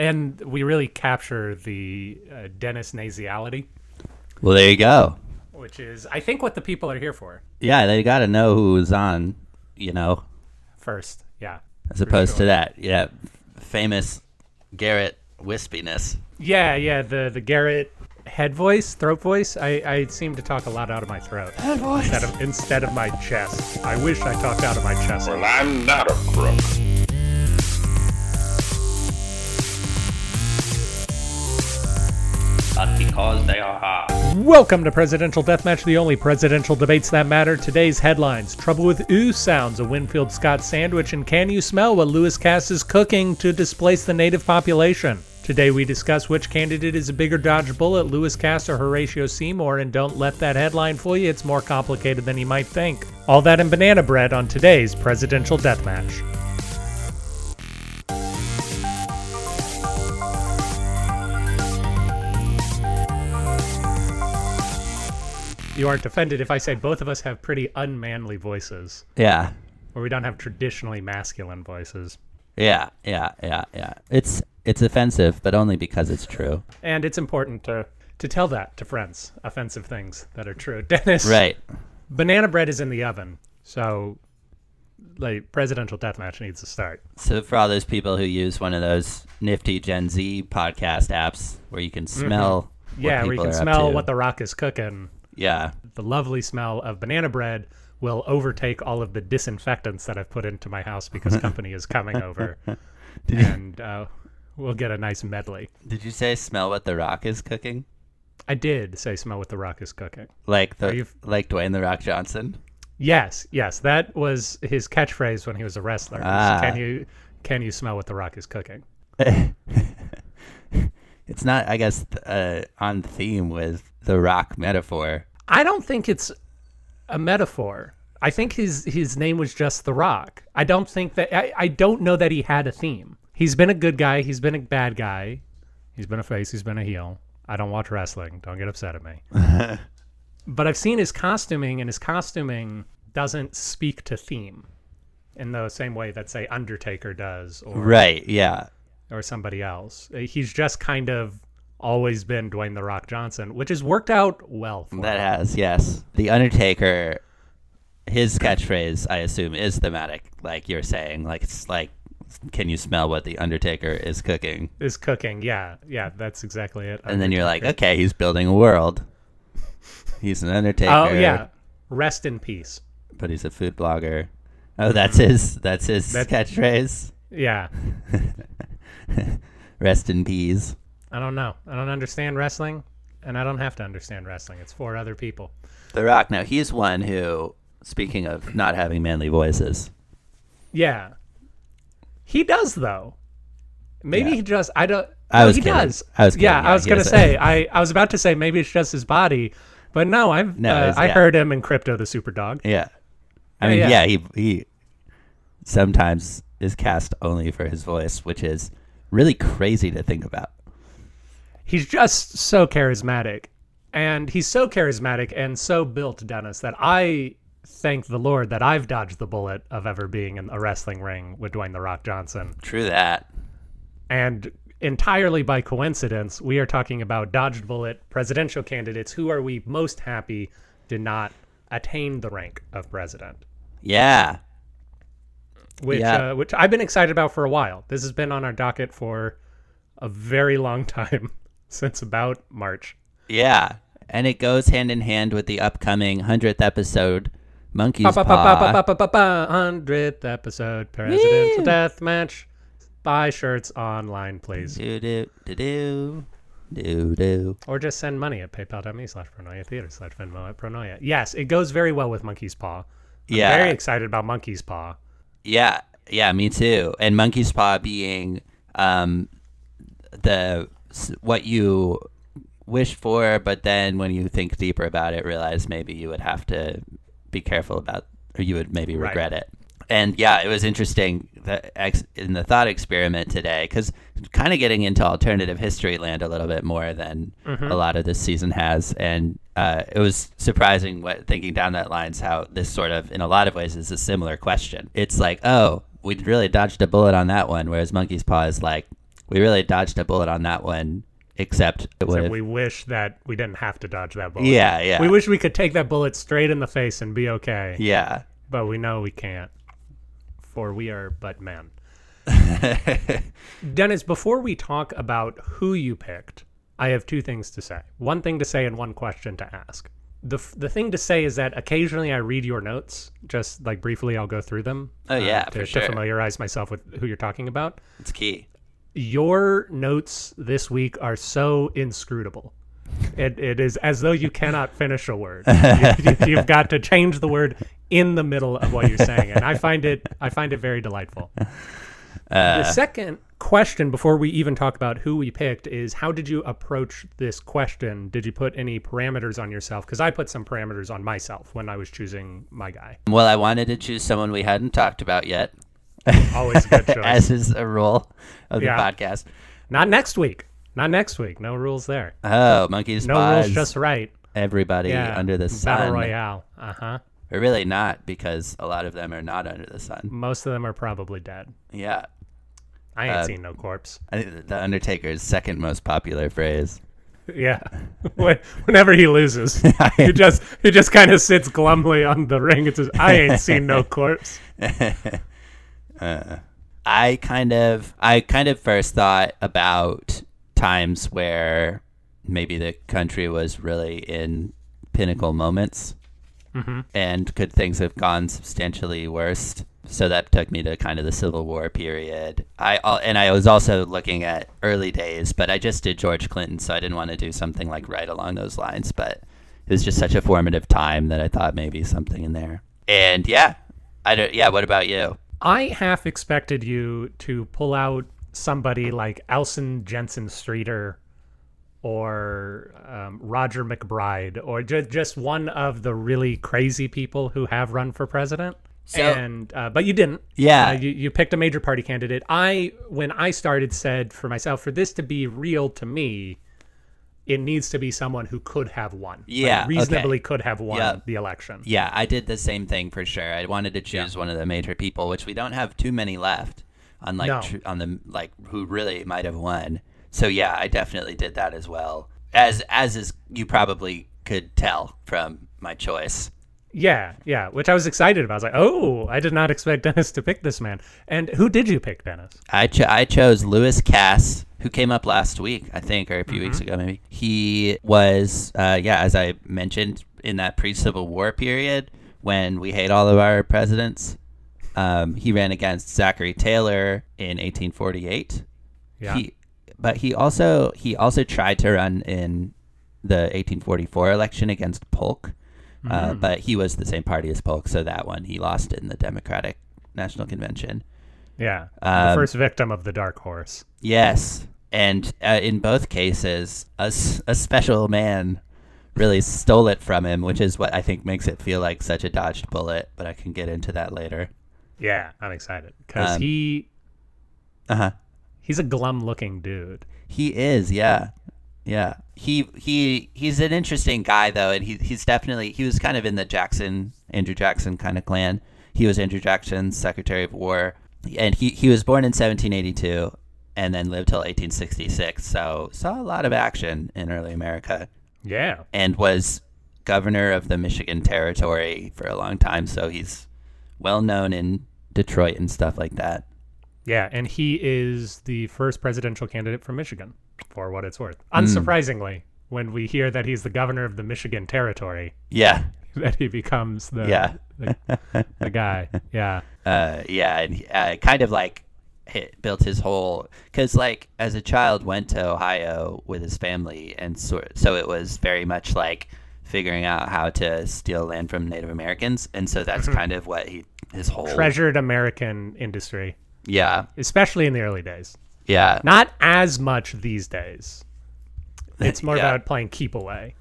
and we really capture the uh, Dennis nasality, Well, there you go. which is I think what the people are here for. Yeah, they got to know who's on, you know, First, yeah, as opposed sure. to that. Yeah, famous Garrett wispiness. yeah, yeah. The the Garrett head voice, throat voice. I, I seem to talk a lot out of my throat Head voice. instead of instead of my chest. I wish I talked out of my chest. Well, I'm not a crook. Because they are hard. Welcome to Presidential Deathmatch, the only presidential debates that matter. Today's headlines Trouble with Ooh sounds, a Winfield Scott sandwich, and can you smell what Lewis Cass is cooking to displace the native population? Today we discuss which candidate is a bigger dodge bullet, Lewis Cass or Horatio Seymour, and don't let that headline fool you, it's more complicated than you might think. All that and banana bread on today's Presidential Deathmatch. You aren't offended if I say both of us have pretty unmanly voices, Yeah, or we don't have traditionally masculine voices. yeah, yeah, yeah, yeah. It's it's offensive, but only because it's true. And it's important to to tell that to friends, offensive things that are true. Dennis, Right. banana bread is in the oven, so like presidential deathmatch needs to start. So for all those people who use one of those nifty Gen Z podcast apps where you can smell, Mm-hmm. yeah, where you people can smell what the rock is cooking. Yeah, The lovely smell of banana bread will overtake all of the disinfectants that I've put into my house because company is coming over, and uh, we'll get a nice medley. Did you say smell what the Rock is cooking? I did say smell what the rock is cooking. Like the like Dwayne the Rock Johnson? Yes, yes, that was his catchphrase when he was a wrestler. was, Ah. Can you can you smell what the rock is cooking? It's not, I guess, uh, on theme with the Rock metaphor. I don't think it's a metaphor. I think his his name was just the rock. I don't think that I, I don't know that he had a theme. He's been a good guy, he's been a bad guy. He's been a face, he's been a heel. I don't watch wrestling. Don't get upset at me. but I've seen his costuming and his costuming doesn't speak to theme in the same way that say Undertaker does or Right? Yeah. or somebody else. He's just kind of always been Dwayne the Rock Johnson, which has worked out well for That him. has yes. The Undertaker, his catchphrase, I assume, is thematic. Like you're saying, like it's like, can you smell what the Undertaker is cooking? Is cooking, yeah, yeah, that's exactly it. And then you're like, okay, he's building a world. He's an Undertaker. oh yeah, rest in peace. but he's a food blogger. Oh, that's his. That's his That- catchphrase. Yeah, Rest in peas. I don't know. I don't understand wrestling, and I don't have to understand wrestling. It's for other people. The Rock. Now he's one who, speaking of not having manly voices, Yeah, he does though. Maybe Yeah. he just. I don't. I was he kidding. does. I was kidding, Yeah, yeah, I was gonna say. I I was about to say maybe it's just his body, but no. I've No, uh, I yeah. heard him in Krypto the Super Dog. yeah. I mean, yeah. yeah, he he sometimes is cast only for his voice, which is really crazy to think about. He's just so charismatic and he's so charismatic and so built dennis that i thank the lord that i've dodged the bullet of ever being in a wrestling ring with dwayne the rock johnson True that. and entirely by coincidence we are talking about dodged bullet presidential candidates who are we most happy did not attain the rank of president Yeah. which Yeah. uh, which i've been excited about for a while this has been on our docket for a very long time since about march Yeah. And it goes hand in hand with the upcoming hundredth episode, Monkey's Ba, Paw. ba, ba, ba, ba, ba, hundredth episode, presidential death match. Buy shirts online, please, Do do do do do do. or just send money at paypal.me slash pronoia theater slash venmo at pronoia. Yes, it goes very well with Monkey's Paw. I'm Yeah. very excited about Monkey's Paw. Yeah, yeah, me too. And Monkey's Paw being um, the what you wish for, but then when you think deeper about it, realize maybe you would have to be careful about, or you would maybe Right. regret it. And yeah, it was interesting the ex- in the thought experiment today because kind of getting into alternative history land a little bit more than a lot of this season has, and uh, it was surprising what thinking down that lines how this sort of in a lot of ways is a similar question. It's like, oh, we really dodged a bullet on that one, whereas Monkey's Paw is like, we really dodged a bullet on that one. Except it would So have. we wish that we didn't have to dodge that bullet. Yeah, yeah. We wish we could take that bullet straight in the face and be okay. yeah. But we know we can't. For we are but men. Dennis, before we talk about who you picked, I have two things to say. One thing to say and one question to ask. The, f- the thing to say is that occasionally I read your notes, just like briefly, I'll go through them. uh, Oh, yeah, to, for to familiarize myself with who you're talking about. It's key. Your notes this week are so inscrutable. It, it is as though you cannot finish a word. You, have got to change the word in the middle of what you're saying, and I find it I find it very delightful. Uh. the second question, before we even talk about who we picked, is how did you approach this question? Did you put any parameters on yourself? Because I put some parameters on myself when I was choosing my guy. Well, I wanted to choose someone we hadn't talked about yet, Always a good choice. as is a rule of the podcast. Not next week. Not next week. No rules there. Oh, monkeys, No paws, rules, just right. everybody Yeah. under the sun. Battle Royale. Uh huh. Or really not, because a lot of them are not under the sun. Most of them are probably dead. Yeah. I ain't Uh, seen no corpse. I think the Undertaker's second most popular phrase. Yeah. Whenever he loses, he just he just kind of sits glumly on the ring and says, "I ain't seen no corpse." I kind of I kind of first thought about times where maybe the country was really in pinnacle moments mm-hmm. and could things have gone substantially worse so that took me to kind of the civil war period. I and i was also looking at early days but i just did george clinton so i didn't want to do something like right along those lines but it was just such a formative time that i thought maybe something in there. And yeah i don't yeah what about you I half expected you to pull out somebody like Alson Jenness Streeter or um, Roger MacBride or ju- just one of the really crazy people who have run for president. So- and uh, but you didn't. Yeah. Uh, you, you picked a major party candidate. I when I started said for myself for this to be real to me, it needs to be someone who could have won. Like, Yeah, okay. reasonably could have won Yeah. the election. Yeah, I did the same thing for sure. I wanted to choose one of the major people, which we don't have too many left on like No. tr- on the like who really might have won. So yeah, I definitely did that as well. As as is you probably could tell from my choice. Yeah, yeah, which I was excited about. I was like, oh, I did not expect Dennis to pick this man. And who did you pick, Dennis? I cho- I chose Lewis Cass, who came up last week, I think, or a few weeks ago maybe. He was, uh, yeah, as I mentioned, in that pre-Civil War period when we hate all of our presidents. Um, he ran against Zachary Taylor in 1848. Yeah. He, but he also he also tried to run in the 1844 election against Polk, uh, Mm. but he was the same party as Polk, so that one he lost in the Democratic National Convention. Yeah, the Um, first victim of the dark horse. Yes, and uh, in both cases, a, a special man really stole it from him, which is what I think makes it feel like such a dodged bullet. But I can get into that later. Yeah, I'm excited because Um, he Uh huh. he's a glum-looking dude. He is, yeah, yeah. He he he's an interesting guy though, and he he's definitely he was kind of in the Jackson Andrew Jackson kind of clan. He was Andrew Jackson's Secretary of War, and he he was born in 1782 and then lived till 1866. So saw a lot of action in early America, Yeah, and was governor of the Michigan Territory for a long time. So he's well known in Detroit and stuff like that. yeah, and he is the first presidential candidate from Michigan, for what it's worth. Hmm. Unsurprisingly, when we hear that he's the governor of the Michigan Territory, Yeah, that he becomes the Yeah. the, the guy. Yeah, uh, yeah, and uh, kind of like hit, built his whole because like as a child went to Ohio with his family, and so so it was very much like figuring out how to steal land from Native Americans, and so that's kind of what he his whole treasured American industry, yeah especially in the early days. yeah Not as much these days. It's more Yeah. about playing keep away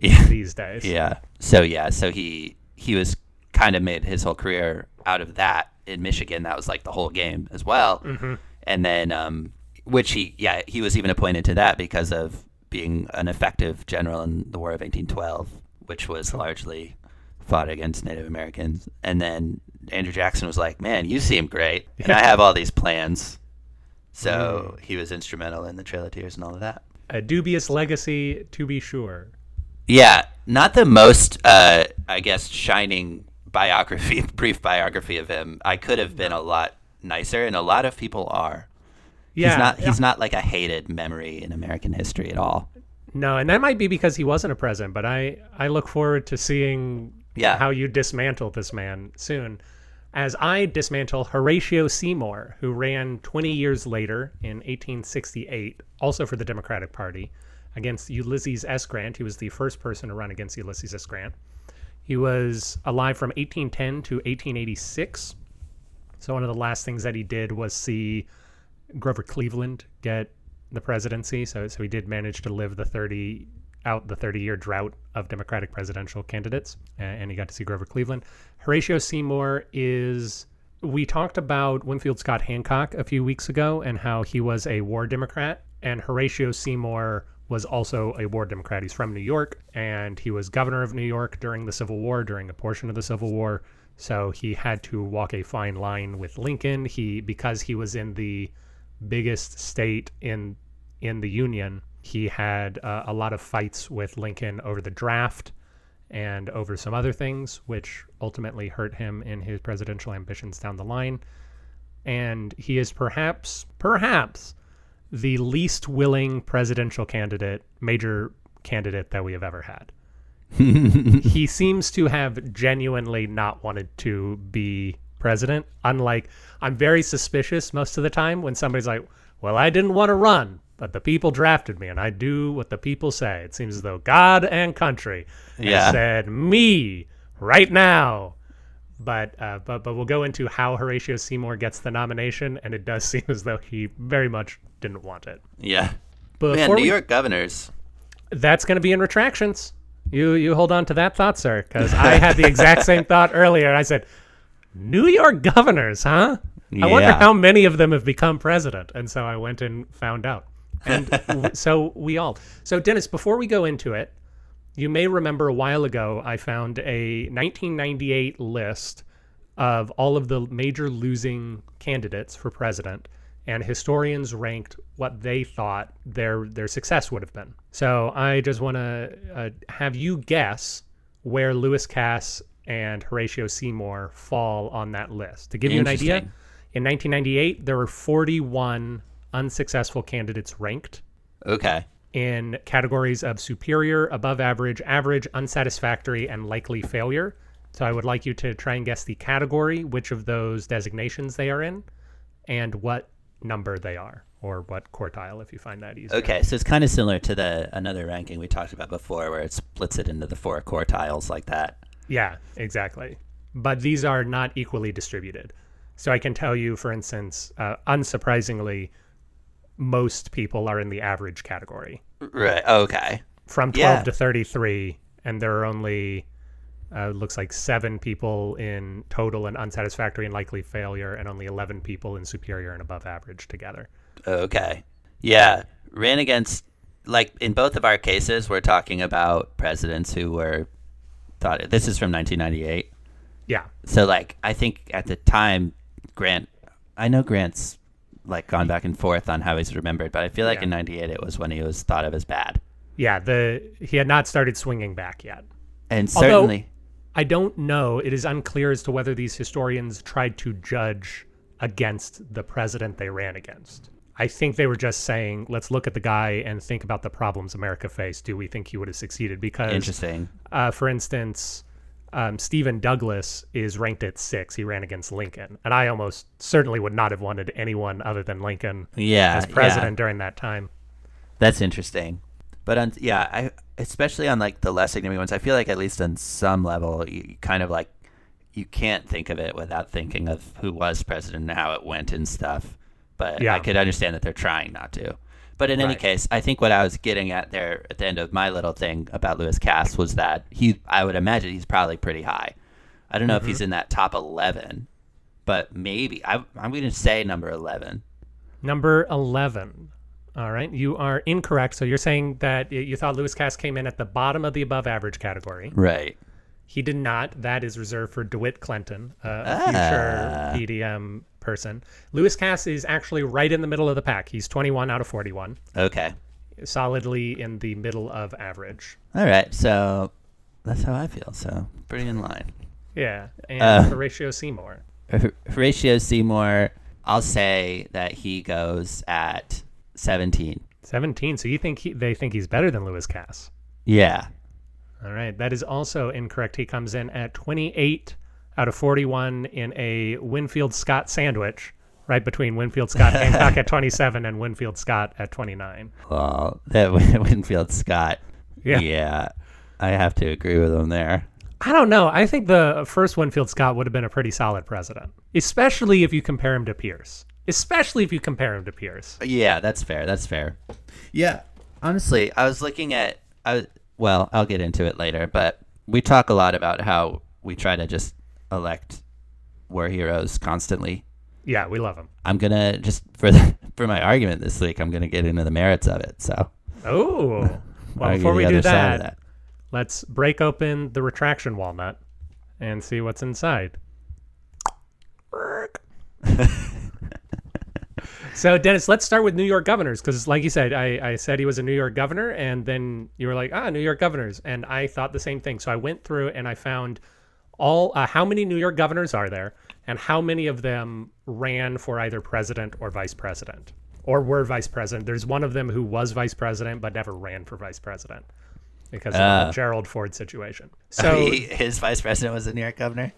yeah these days. yeah so yeah so he he was kind of made his whole career out of that in Michigan. That was like the whole game as well. Mm-hmm. And then, um, which he, yeah, he was even appointed to that because of being an effective general in the War of 1812, which was largely fought against Native Americans. And then Andrew Jackson was like, "Man, you seem great, and I have all these plans. So he was instrumental in the Trail of Tears and all of that. A dubious legacy, to be sure. Yeah, not the most, uh, I guess, shining biography, brief biography of him. I could have been a lot nicer, and a lot of people are. Yeah, he's not. He's not like a hated memory in American history at all. No, and that might be because he wasn't a president. But I, I look forward to seeing Yeah. how you dismantle this man soon. As I dismantle Horatio Seymour, who ran 20 years later in 1868, also for the Democratic Party, against Ulysses S. Grant. He was the first person to run against Ulysses S. Grant. He was alive from 1810 to 1886. So one of the last things that he did was see Grover Cleveland get the presidency. So so he did manage to live the 30 out the 30 year drought of Democratic presidential candidates, and he got to see Grover Cleveland. Horatio Seymour is. We talked about Winfield Scott Hancock a few weeks ago and how he was a war Democrat, and Horatio Seymour was also a war Democrat. He's from New York, and he was governor of New York during the Civil War, during a portion of the Civil War. So he had to walk a fine line with Lincoln. He because he was in the biggest state in in the Union, he had uh, a lot of fights with Lincoln over the draft and over some other things, which ultimately hurt him in his presidential ambitions down the line. And he is perhaps, perhaps, the least willing presidential candidate, major candidate that we have ever had. he seems to have genuinely not wanted to be president. Unlike, I'm very suspicious most of the time when somebody's like, well, I didn't want to run, but the people drafted me and I do what the people say. It seems as though God and country Yeah. said, me right now. But, uh, but but we'll go into how Horatio Seymour gets the nomination, and it does seem as though he very much didn't want it. Yeah. Before Man, New we- York governors. that's going to be in retractions. You you hold on to that thought, sir, because I had the exact same thought earlier. I said, New York governors, huh? I wonder how many of them have become president. And so I went and found out. And w- so we all. So Dennis, before we go into it, you may remember a while ago I found a 1998 list of all of the major losing candidates for president, and historians ranked what they thought their their success would have been. So I just want to uh, have you guess where Lewis Cass and Horatio Seymour fall on that list. To give you an idea, in 1998 there were 41 unsuccessful candidates ranked Okay. in categories of superior, above average, average, unsatisfactory, and likely failure. So I would like you to try and guess the category, which of those designations they are in, and what number they are, or what quartile, if you find that easy. Okay, so it's kind of similar to the another ranking we talked about before, where it splits it into the four quartiles like that. Yeah, exactly. But these are not equally distributed. So I can tell you, for instance, uh, unsurprisingly, most people are in the average category. Right. Okay. from 12 Yeah. to 33 and there are only uh, looks like seven people in total and unsatisfactory and likely failure and only 11 people in superior and above average together Okay. Yeah. Ran against like in both of our cases, we're talking about presidents who were thought this is from 1998. yeah So like I think at the time Grant I know Grant's like gone back and forth on how he's remembered, but I feel like Yeah. in 98 it was when he was thought of as bad. yeah the he had not started swinging back yet And Although- certainly i don't know it is unclear as to whether these historians tried to judge against the president they ran against i think they were just saying let's look at the guy and think about the problems america faced do we think he would have succeeded because interesting. uh, for instance, um, Stephen Douglas is ranked at six. He ran against Lincoln, and I almost certainly would not have wanted anyone other than Lincoln Yeah. as yeah. president during that time. That's interesting. But on yeah, I especially on like the less significant ones, I feel like at least on some level, you, you kind of like you can't think of it without thinking of who was president and how it went and stuff. But Yeah. I could understand that they're trying not to. But in any case, I think what I was getting at there at the end of my little thing about Lewis Cass was that he, I would imagine he's probably pretty high. I don't know if he's mm-hmm. in that top eleven, but maybe I, I'm going to say number eleven. Number eleven. All right, you are incorrect. So you're saying that you thought Lewis Cass came in at the bottom of the above average category. Right. He did not. That is reserved for DeWitt Clinton, a Ah. future PDM person. Lewis Cass is actually right in the middle of the pack. He's 21 out of 41, Okay. solidly in the middle of average. All right. So that's how I feel. So pretty in line. Yeah, and Uh. Horatio Seymour. Horatio Seymour, I'll say that he goes at 17. 17. So you think he, they think he's better than Lewis Cass? Yeah. All right, that is also incorrect. He comes in at 28 out of 41 in a Winfield Scott sandwich, right between Winfield Scott Hancock at 27 and Winfield Scott at 29. Well, that Winfield Scott. Yeah. Yeah. I have to agree with him there. I don't know. I think the first Winfield Scott would have been a pretty solid president, especially if you compare him to Pierce. Especially if you compare him to Pierce. Yeah, that's fair. That's fair. Yeah. Honestly, I was looking at I well, I'll get into it later, but we talk a lot about how we try to just elect war heroes constantly. Yeah, we love him. I'm going to just for the, for my argument this week, I'm going to get into the merits of it. So, Oh, well, before we do side of that, let's break open the retraction walnut and see what's inside. so, Dennis, let's start with New York governors because, like you said, I, I said he was a New York governor, and then you were like, ah, New York governors. And I thought the same thing. So I went through and I found all uh, how many New York governors are there and how many of them ran for either president or vice president or were vice president. There's one of them who was vice president but never ran for vice president because of Ah. the Gerald Ford situation. So he, his vice president was a New York governor.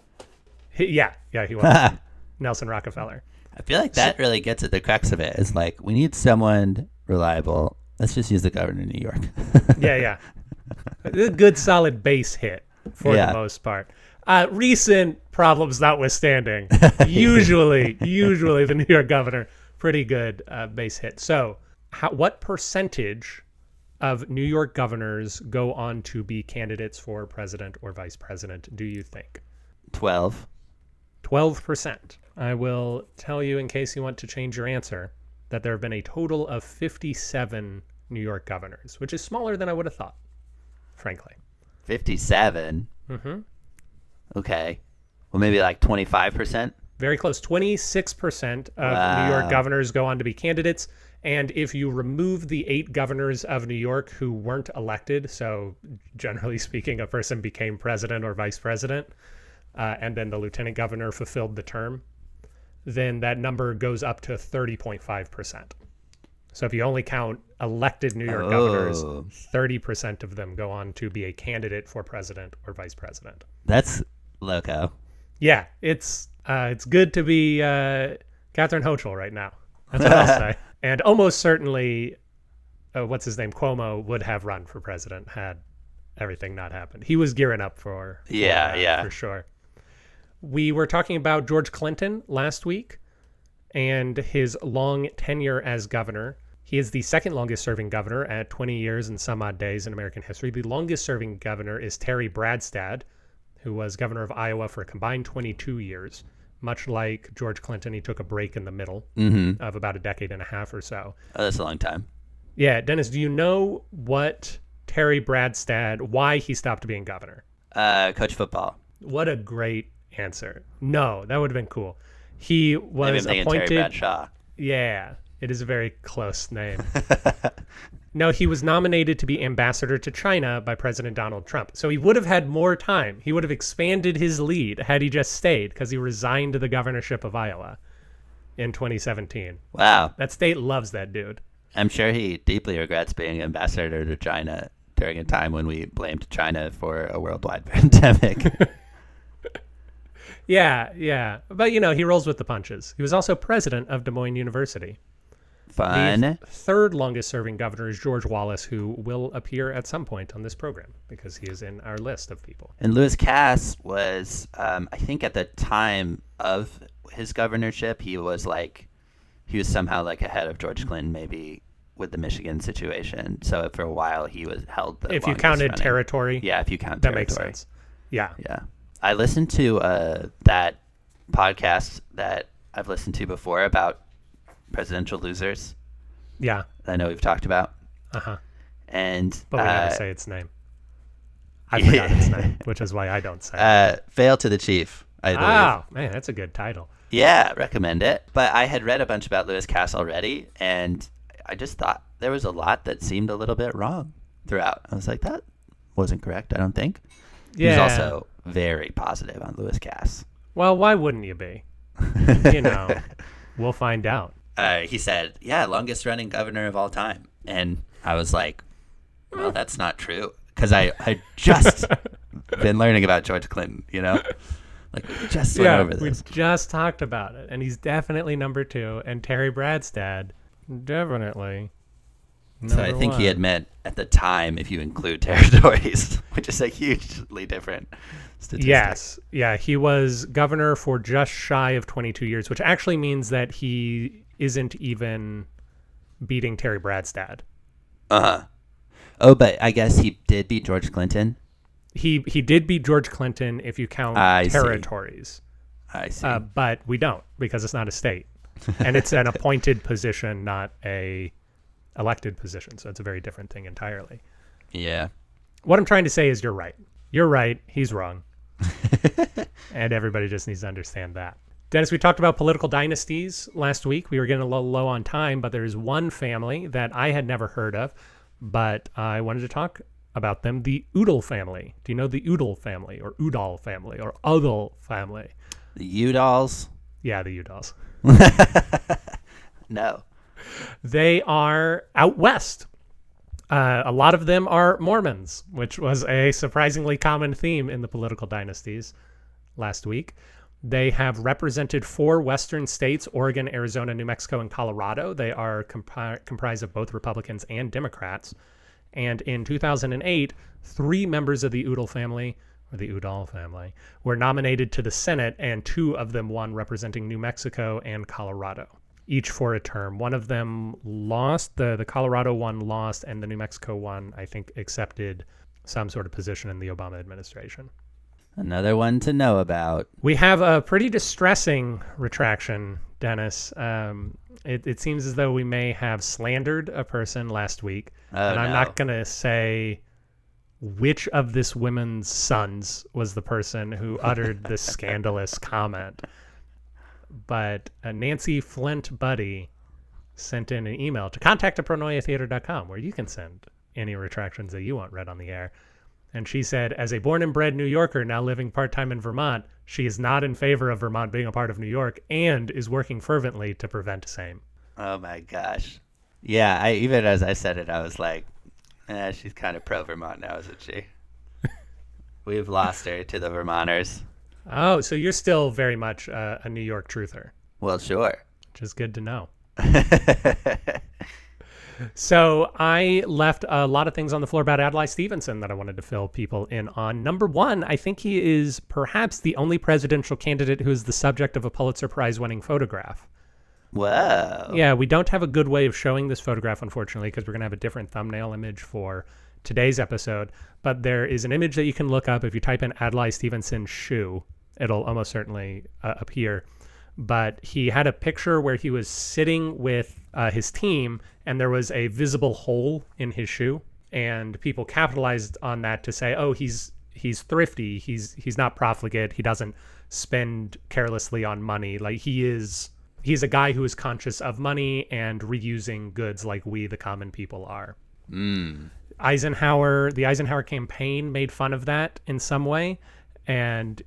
he- yeah, yeah, he was Nelson Rockefeller. I feel like that really gets at the crux of it. Is like we need someone reliable. Let's just use the governor of New York. Yeah, yeah, a good solid base hit for Yeah. the most part. Uh, recent problems notwithstanding, usually, usually the New York governor pretty good uh, base hit. So, how, what percentage of New York governors go on to be candidates for president or vice president? Do you think? Twelve. 12%. I will tell you, in case you want to change your answer, that there have been a total of 57 New York governors, which is smaller than I would have thought, frankly. Fifty-seven. hmm Okay. Well, maybe like twenty-five percent. Very close. 26% of New York governors go on to be candidates. And if you remove the eight governors of New York who weren't elected, so generally speaking, a person became president or vice president, uh, and then the lieutenant governor fulfilled the term, then that number goes up to 30.5%. So if you only count elected New York governors, Oh. 30% of them go on to be a candidate for president or vice president. That's loco. Yeah, it's uh, it's good to be uh, Catherine Hochul right now. That's what I'll say. And almost certainly, uh, what's his name, Cuomo would have run for president had everything not happened. He was gearing up for, for Yeah, that, yeah. for sure. We were talking about George Clinton last week and his long tenure as governor. He is the second longest serving governor at 20 years and some odd days in American history. The longest serving governor is Terry Branstad, who was governor of Iowa for a combined 22 years. Much like George Clinton, he took a break in the middle Mm-hmm. of about a decade and a half or so. Oh, that's a long time. Yeah, Dennis, do you know what Terry Branstad, why he stopped being governor? Uh, coach football. What a great answer. No, that would have been cool. He was appointed. Terry Bradshaw. Yeah, it is a very close name. no, he was nominated to be ambassador to China by President Donald Trump. So he would have had more time. He would have expanded his lead had he just stayed because he resigned the governorship of Iowa in 2017. Wow. That state loves that dude. I'm sure he deeply regrets being ambassador to China during a time when we blamed China for a worldwide pandemic. Yeah, yeah. But, you know, he rolls with the punches. He was also president of Des Moines University. Fun. The third longest serving governor is George Wallace, who will appear at some point on this program because he is in our list of people. And Lewis Cass was, um, I think, at the time of his governorship, he was like, he was somehow like ahead of George Clinton, maybe with the Michigan situation. So for a while, he was held. The if you counted running. territory, yeah, if you count that territory. makes sense. Yeah. Yeah, I listened to uh, that podcast that I've listened to before about presidential losers. Yeah. I know we've talked about, Uh huh. and But we uh, never say its name. I forgot its name, which is why I don't say. it. uh, fail to the chief. I believe. Oh man, that's a good title. Yeah, recommend it. But I had read a bunch about Lewis Cass already, and I just thought there was a lot that seemed a little bit wrong throughout. I was like, that wasn't correct. I don't think. Yeah. He's also very positive on Lewis Cass. Well, why wouldn't you be? you know, we'll find out. Uh, he said, "Yeah, longest running governor of all time," and I was like, "Well, that's not true," because I had just been learning about George Clinton. You know, like we just went Yeah, over we just talked about it, and he's definitely number two, and Terry Branstad definitely. So I number think he had meant at the time, if you include territories, which is a hugely different statistic. Yes, yeah, he was governor for just shy of 22 years, which actually means that he isn't even beating Terry Branstad. Uh huh. Oh, but I guess he did beat George Clinton. He he did beat George Clinton if you count I see. territories, I see. uh, but we don't because it's not a state, and it's an appointed position, not a elected position. So it's a very different thing entirely. yeah. What I'm trying to say is you're right. You're right. He's wrong. and everybody just needs to understand that. Dennis, we talked about political dynasties last week. We were getting a little low on time, but there is one family that I had never heard of, but I wanted to talk about them the Udall family. Do you know the Udall family or Udall family or Udall family? The Udalls? Yeah, the Udalls. No. They are out west. Uh, a lot of them are Mormons, which was a surprisingly common theme in the political dynasties last week. They have represented four western states Oregon, Arizona, New Mexico, and Colorado. They are compi comprised of both Republicans and Democrats. And in 2008, three members of the Udall family, or the Udall family, were nominated to the Senate, and two of them won, representing New Mexico and Colorado, each for a term. One of them lost, the, the Colorado one lost, and the New Mexico one, I think, accepted some sort of position in the Obama administration. Another one to know about. We have a pretty distressing retraction, Dennis. Um, it, it seems as though we may have slandered a person last week. Oh, and I'm no. not going to say which of this woman's sons was the person who uttered this scandalous comment. But uh, Nancy Flint Buddy sent in an email to contact at pronoiatheater.com where you can send any retractions that you want read on the air. And she said, as a born and bred New Yorker now living part time in Vermont, she is not in favor of Vermont being a part of New York and is working fervently to prevent the same. Oh my gosh. Yeah, I even as I said it, I was like, eh, she's kind of pro Vermont now, isn't she? We've lost her to the Vermonters. Oh, so you're still very much uh, a New York truther, Well, sure. which is good to know. So I left a lot of things on the floor about Adlai Stevenson that I wanted to fill people in on. Number one, I think he is perhaps the only presidential candidate who is the subject of a Pulitzer Prize winning photograph. Whoa. Yeah, we don't have a good way of showing this photograph, unfortunately, because we're going to have a different thumbnail image for today's episode. But there is an image that you can look up if you type in Adlai Stevenson shoe. It'll almost certainly uh, appear. But he had a picture where he was sitting with uh, his team, and there was a visible hole in his shoe, and people capitalized on that to say, "Oh, he's he's thrifty. He's he's not profligate. He doesn't spend carelessly on money. Like he is." he's a guy who is conscious of money and reusing goods like we the common people are Mm. eisenhower the eisenhower campaign made fun of that in some way and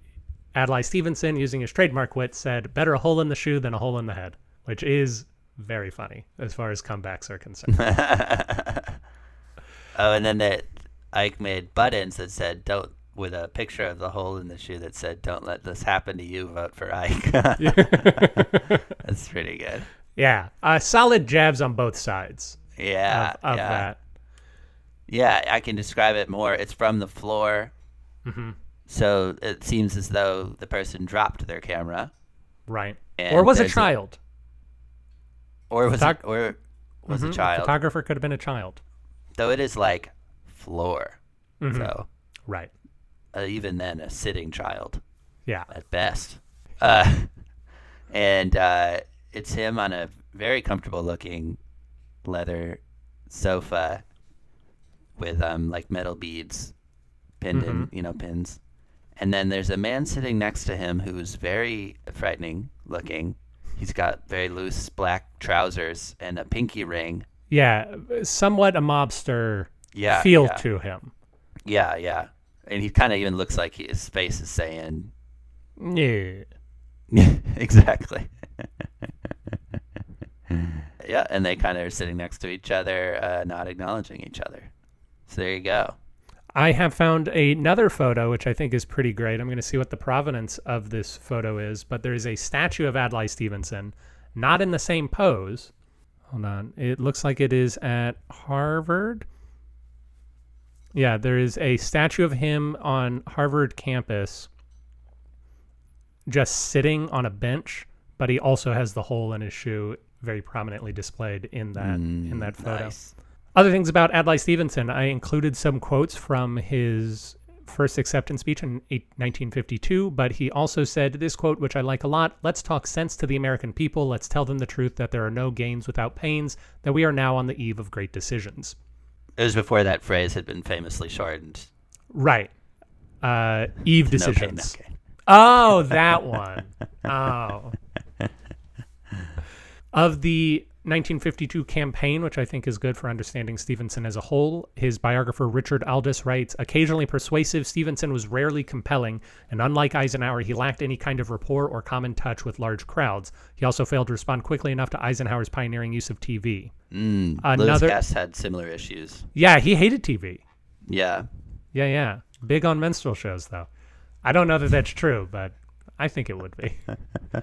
adlai stevenson using his trademark wit said better a hole in the shoe than a hole in the head which is very funny as far as comebacks are concerned Oh, and then that Ike made buttons that said "Don't" with a picture of the hole in the shoe that said "Don't let this happen to you. Vote for Ike." That's pretty good. yeah uh, solid jabs on both sides Yeah, of, of yeah, that yeah. I can describe it more. It's from the floor, hmm so it seems as though the person dropped their camera, right or was a there's a- child or was Photog- it, or was Mhm, a child. photographer could have been a child Though it is like floor, Mhm. so right uh, even then a sitting child. yeah at best. Uh, and uh, it's him on a very comfortable looking leather sofa with um like metal beads pinned in, you know, pins. And then there's a man sitting next to him who's very frightening looking. He's got very loose black trousers and a pinky ring. Yeah, somewhat a mobster Yeah, feel yeah. to him. Yeah, yeah. And he kind of even looks like his face is saying, Yeah. exactly. yeah, and they kind of are sitting next to each other, uh, not acknowledging each other. So there you go. I have found another photo, which I think is pretty great. I'm going to see what the provenance of this photo is, but there is a statue of Adlai Stevenson, not in the same pose. Hold on. It looks like it is at Harvard. Yeah, there is a statue of him on Harvard campus just sitting on a bench, but he also has the hole in his shoe very prominently displayed in that in that mm, photo. Nice. Other things about Adlai Stevenson, I included some quotes from his first acceptance speech in 1952, but he also said this quote, which I like a lot Let's talk sense to the American people. Let's tell them the truth that there are no gains without pains, that we are now on the eve of great decisions. It was before that phrase had been famously shortened. Right. Uh, Eve No pain, no decisions. gain. Oh, that one. Oh. Of the 1952 campaign, which I think is good for understanding Stevenson as a whole, his biographer Richard Aldous writes Occasionally persuasive, Stevenson was rarely compelling, and unlike Eisenhower, he lacked any kind of rapport or common touch with large crowds. He also failed to respond quickly enough to Eisenhower's pioneering use of TV. Mm, Another- Guest had similar issues. Yeah, he hated TV. Yeah. Yeah, yeah. Big on minstrel shows, though. I don't know that that's true, but I think it would be.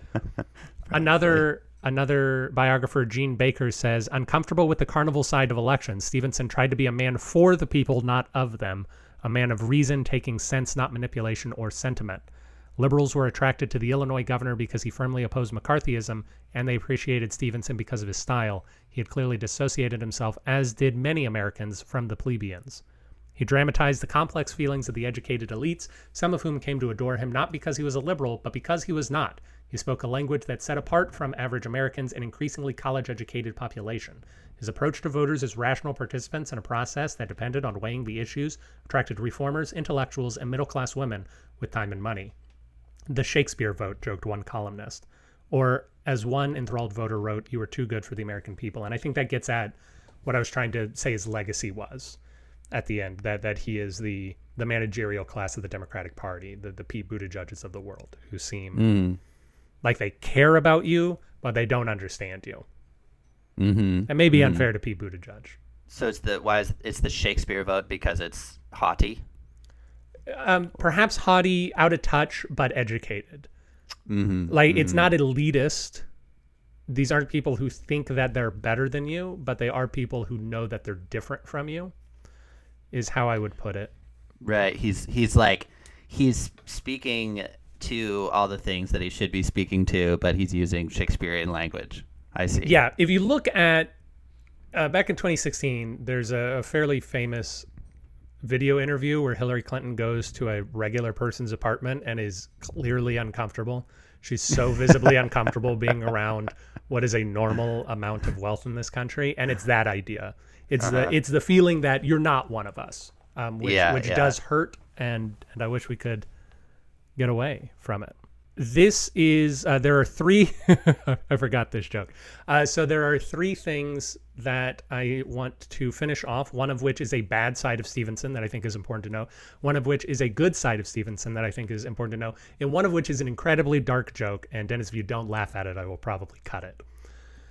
another another biographer, Jean Baker, says, uncomfortable with the carnival side of elections, Stevenson tried to be a man for the people, not of them, a man of reason, taking sense, not manipulation or sentiment. Liberals were attracted to the Illinois governor because he firmly opposed McCarthyism, and they appreciated Stevenson because of his style. He had clearly dissociated himself, as did many Americans, from the plebeians. He dramatized the complex feelings of the educated elites, some of whom came to adore him not because he was a liberal, but because he was not. He spoke a language that set apart from average Americans an increasingly college educated population. His approach to voters as rational participants in a process that depended on weighing the issues attracted reformers, intellectuals, and middle class women with time and money. The Shakespeare vote, joked one columnist. Or, as one enthralled voter wrote, you were too good for the American people. And I think that gets at what I was trying to say his legacy was at the end that that he is the the managerial class of the Democratic Party, the the Pete Buttigieg's of the world, who seem Mm. like they care about you, but they don't understand you. Mm-hmm. That may be unfair to Pete Buttigieg. So it's the why is it's the Shakespeare vote because it's haughty. Um, perhaps haughty, out of touch, but educated. Mm-hmm. Like it's not elitist. These aren't people who think that they're better than you, but they are people who know that they're different from you. Is how I would put it. Right. He's he's like he's speaking to all the things that he should be speaking to, but he's using Shakespearean language. I see. Yeah, if you look at uh, back in 2016, there's a, a fairly famous video interview where Hillary Clinton goes to a regular person's apartment and is clearly uncomfortable. She's so visibly uncomfortable being around what is a normal amount of wealth in this country, and it's that idea. It's the it's the feeling that you're not one of us, um, which Yeah, which yeah. does hurt, and and I wish we could get away from it. This is uh, there are three. I forgot this joke. Uh, so there are three things that I want to finish off. One of which is a bad side of Stevenson that I think is important to know. One of which is a good side of Stevenson that I think is important to know. And one of which is an incredibly dark joke. And Dennis, if you don't laugh at it, I will probably cut it.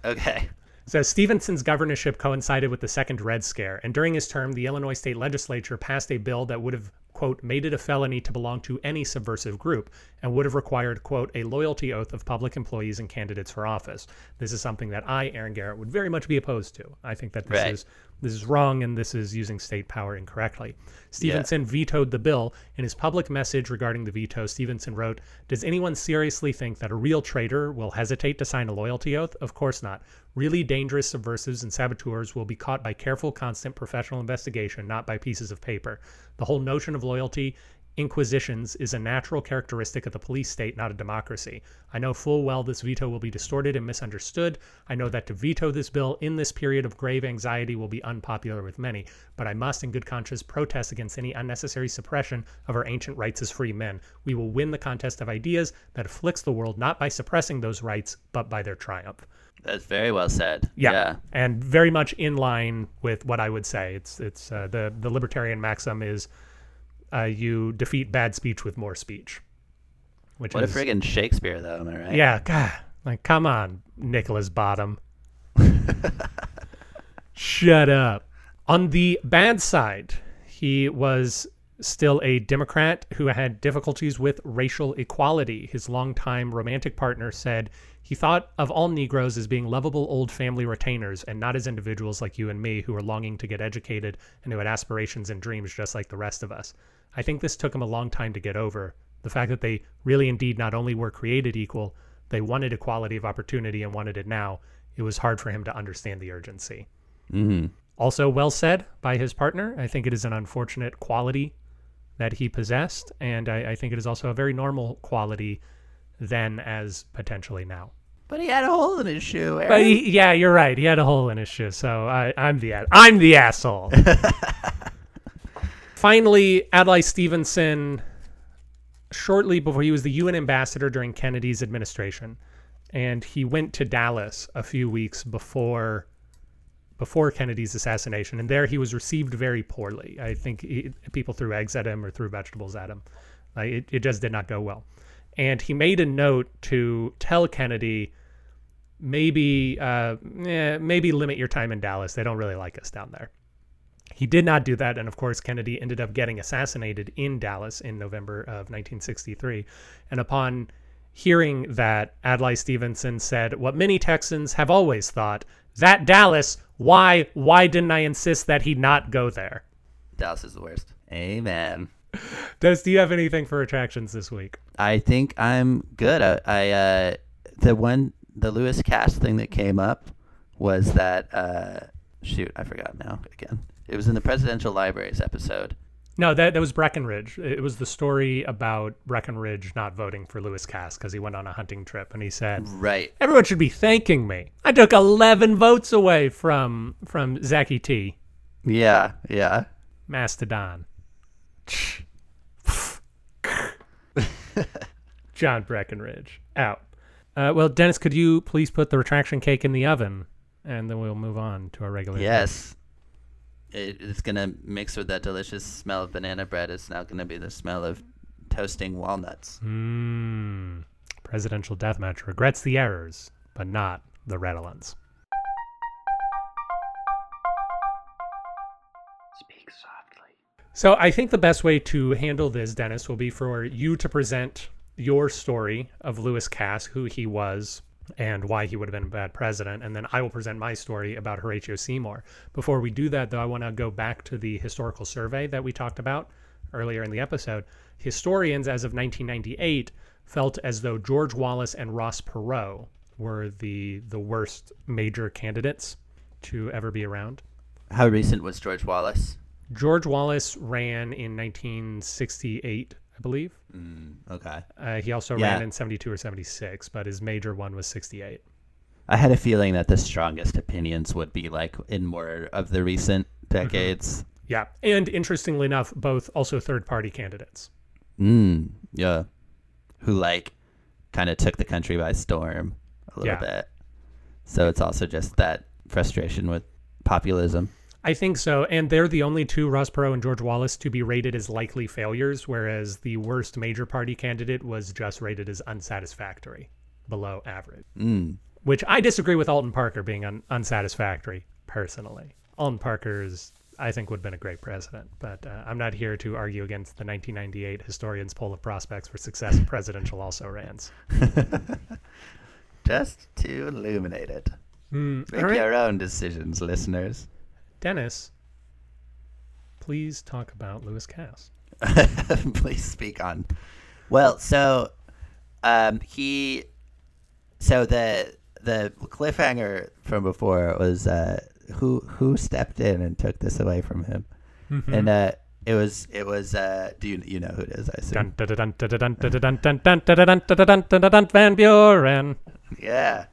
Okay. So Stevenson's governorship coincided with the second Red Scare, and during his term, the Illinois state legislature passed a bill that would have, quote, made it a felony to belong to any subversive group and would have required, quote, a loyalty oath of public employees and candidates for office. This is something that I, Aaron Garrett, would very much be opposed to. I think that this Right. is this is wrong and this is using state power incorrectly. Stevenson vetoed the bill. In his public message regarding the veto, Stevenson wrote, Does anyone seriously think that a real traitor will hesitate to sign a loyalty oath? Of course not. Really dangerous subversives and saboteurs will be caught by careful, constant professional investigation, not by pieces of paper. The whole notion of loyalty inquisitions is a natural characteristic of the police state, not a democracy. I know full well this veto will be distorted and misunderstood. I know that to veto this bill in this period of grave anxiety will be unpopular with many, but I must, in good conscience, protest against any unnecessary suppression of our ancient rights as free men. We will win the contest of ideas that afflicts the world not by suppressing those rights, but by their triumph. That's very well said. Yeah, yeah. and very much in line with what I would say. It's it's uh, the the libertarian maxim is uh, you defeat bad speech with more speech. Which What a is friggin' Shakespeare, though, am I right? yeah, God, like come on, Nicholas Bottom. Shut up. On the bad side, he was still a Democrat who had difficulties with racial equality. His longtime romantic partner said he thought of all Negroes as being lovable old family retainers and not as individuals like you and me who were longing to get educated and who had aspirations and dreams just like the rest of us. I think this took him a long time to get over. The fact that they really indeed not only were created equal, they wanted equality of opportunity and wanted it now. It was hard for him to understand the urgency. hmm Also, well said by his partner. I think it is an unfortunate quality that he possessed, and I, I think it is also a very normal quality then as potentially now. But he had a hole in his shoe. Aaron. But he, yeah, you're right. He had a hole in his shoe, so I, I'm the a- I'm the asshole. Finally, Adlai Stevenson, shortly before he was the UN ambassador during Kennedy's administration, and he went to Dallas a few weeks before before Kennedy's assassination, and there he was received very poorly. I think he, people threw eggs at him or threw vegetables at him. Like it, it just did not go well. And he made a note to tell Kennedy, maybe, uh, eh, maybe limit your time in Dallas. They don't really like us down there. He did not do that, and of course, Kennedy ended up getting assassinated in Dallas in November of 1963. And upon hearing that, Adlai Stevenson said, "What many Texans have always thought: that Dallas, why, why didn't I insist that he not go there?" Dallas is the worst. Amen. Des, do you have anything for attractions this week? I think I'm good. I, I uh, the one the Lewis Cass thing that came up was that uh, shoot, I forgot now again. It was in the presidential libraries episode. No, that that was Breckinridge. It was the story about Breckinridge not voting for Lewis Cass because he went on a hunting trip, and he said, Right. "Everyone should be thanking me. I took 11 votes away from from Zachy T, Yeah. Yeah. Mastodon." John Breckinridge out. Uh, well, Dennis, could you please put the retraction cake in the oven, and then we'll move on to our regular. Yes. It, it's gonna mix with that delicious smell of banana bread. It's now gonna be the smell of toasting walnuts. Mmm. Presidential deathmatch regrets the errors, but not the redolence. Speak softly. So I think the best way to handle this, Dennis, will be for you to present your story of Lewis Cass, who he was, and why he would have been a bad president, and then I will present my story about Horatio Seymour. Before we do that, though, I want to go back to the historical survey that we talked about earlier in the episode. Historians, as of 1998, felt as though George Wallace and Ross Perot were the the worst major candidates to ever be around. How recent was George Wallace? George Wallace ran in 1968, I believe. Mm, okay. Uh, he also Yeah. ran in 72 or 76, but his major one was 68. I had a feeling that the strongest opinions would be like in more of the recent decades. Yeah. And interestingly enough, both also third party candidates. Mm, yeah. Who like kind of took the country by storm a little Yeah. bit. So it's also just that frustration with populism. I think so. And they're the only two, Ross Perot and George Wallace, to be rated as likely failures, whereas the worst major party candidate was just rated as unsatisfactory, below average. Mm. Which I disagree with Alton Parker being un unsatisfactory, personally. Alton Parker's, I think, would have been a great president, but uh, I'm not here to argue against the 1998 Historians Poll of Prospects for Success Presidential also rans. Just to illuminate it. Mm, Make right. your own decisions, listeners. Dennis, please talk about Lewis Cass. please speak on. Well, so um, he, so the the cliffhanger from before was uh, who who stepped in and took this away from him, mm-hmm. and uh, it was it was uh, do you you know who it is? I assume. Van Buren. Yeah.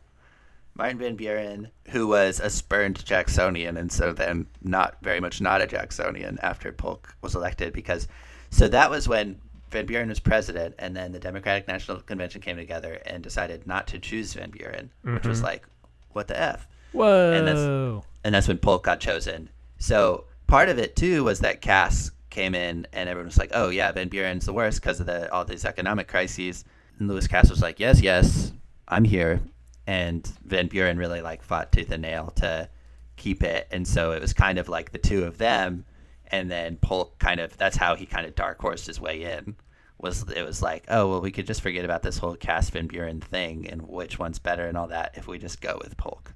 Martin Van Buren, who was a spurned Jacksonian and so then not very much not a Jacksonian after Polk was elected because so that was when Van Buren was president and then the Democratic National Convention came together and decided not to choose Van Buren, which was mm-hmm. like, what the F? Whoa. and that's when Polk got chosen. So part of it too was that Cass came in, and everyone was like, "Oh yeah, Van Buren's the worst because of the all these economic crises." And Lewis Cass was like, "Yes, yes, I'm here," and Van Buren really like fought tooth and nail to keep it, and so it was kind of like the two of them, and then Polk kind of that's how he kind of dark horsed his way in. Was it was like, oh well, we could just forget about this whole Cass Van Buren thing and which one's better and all that if we just go with Polk.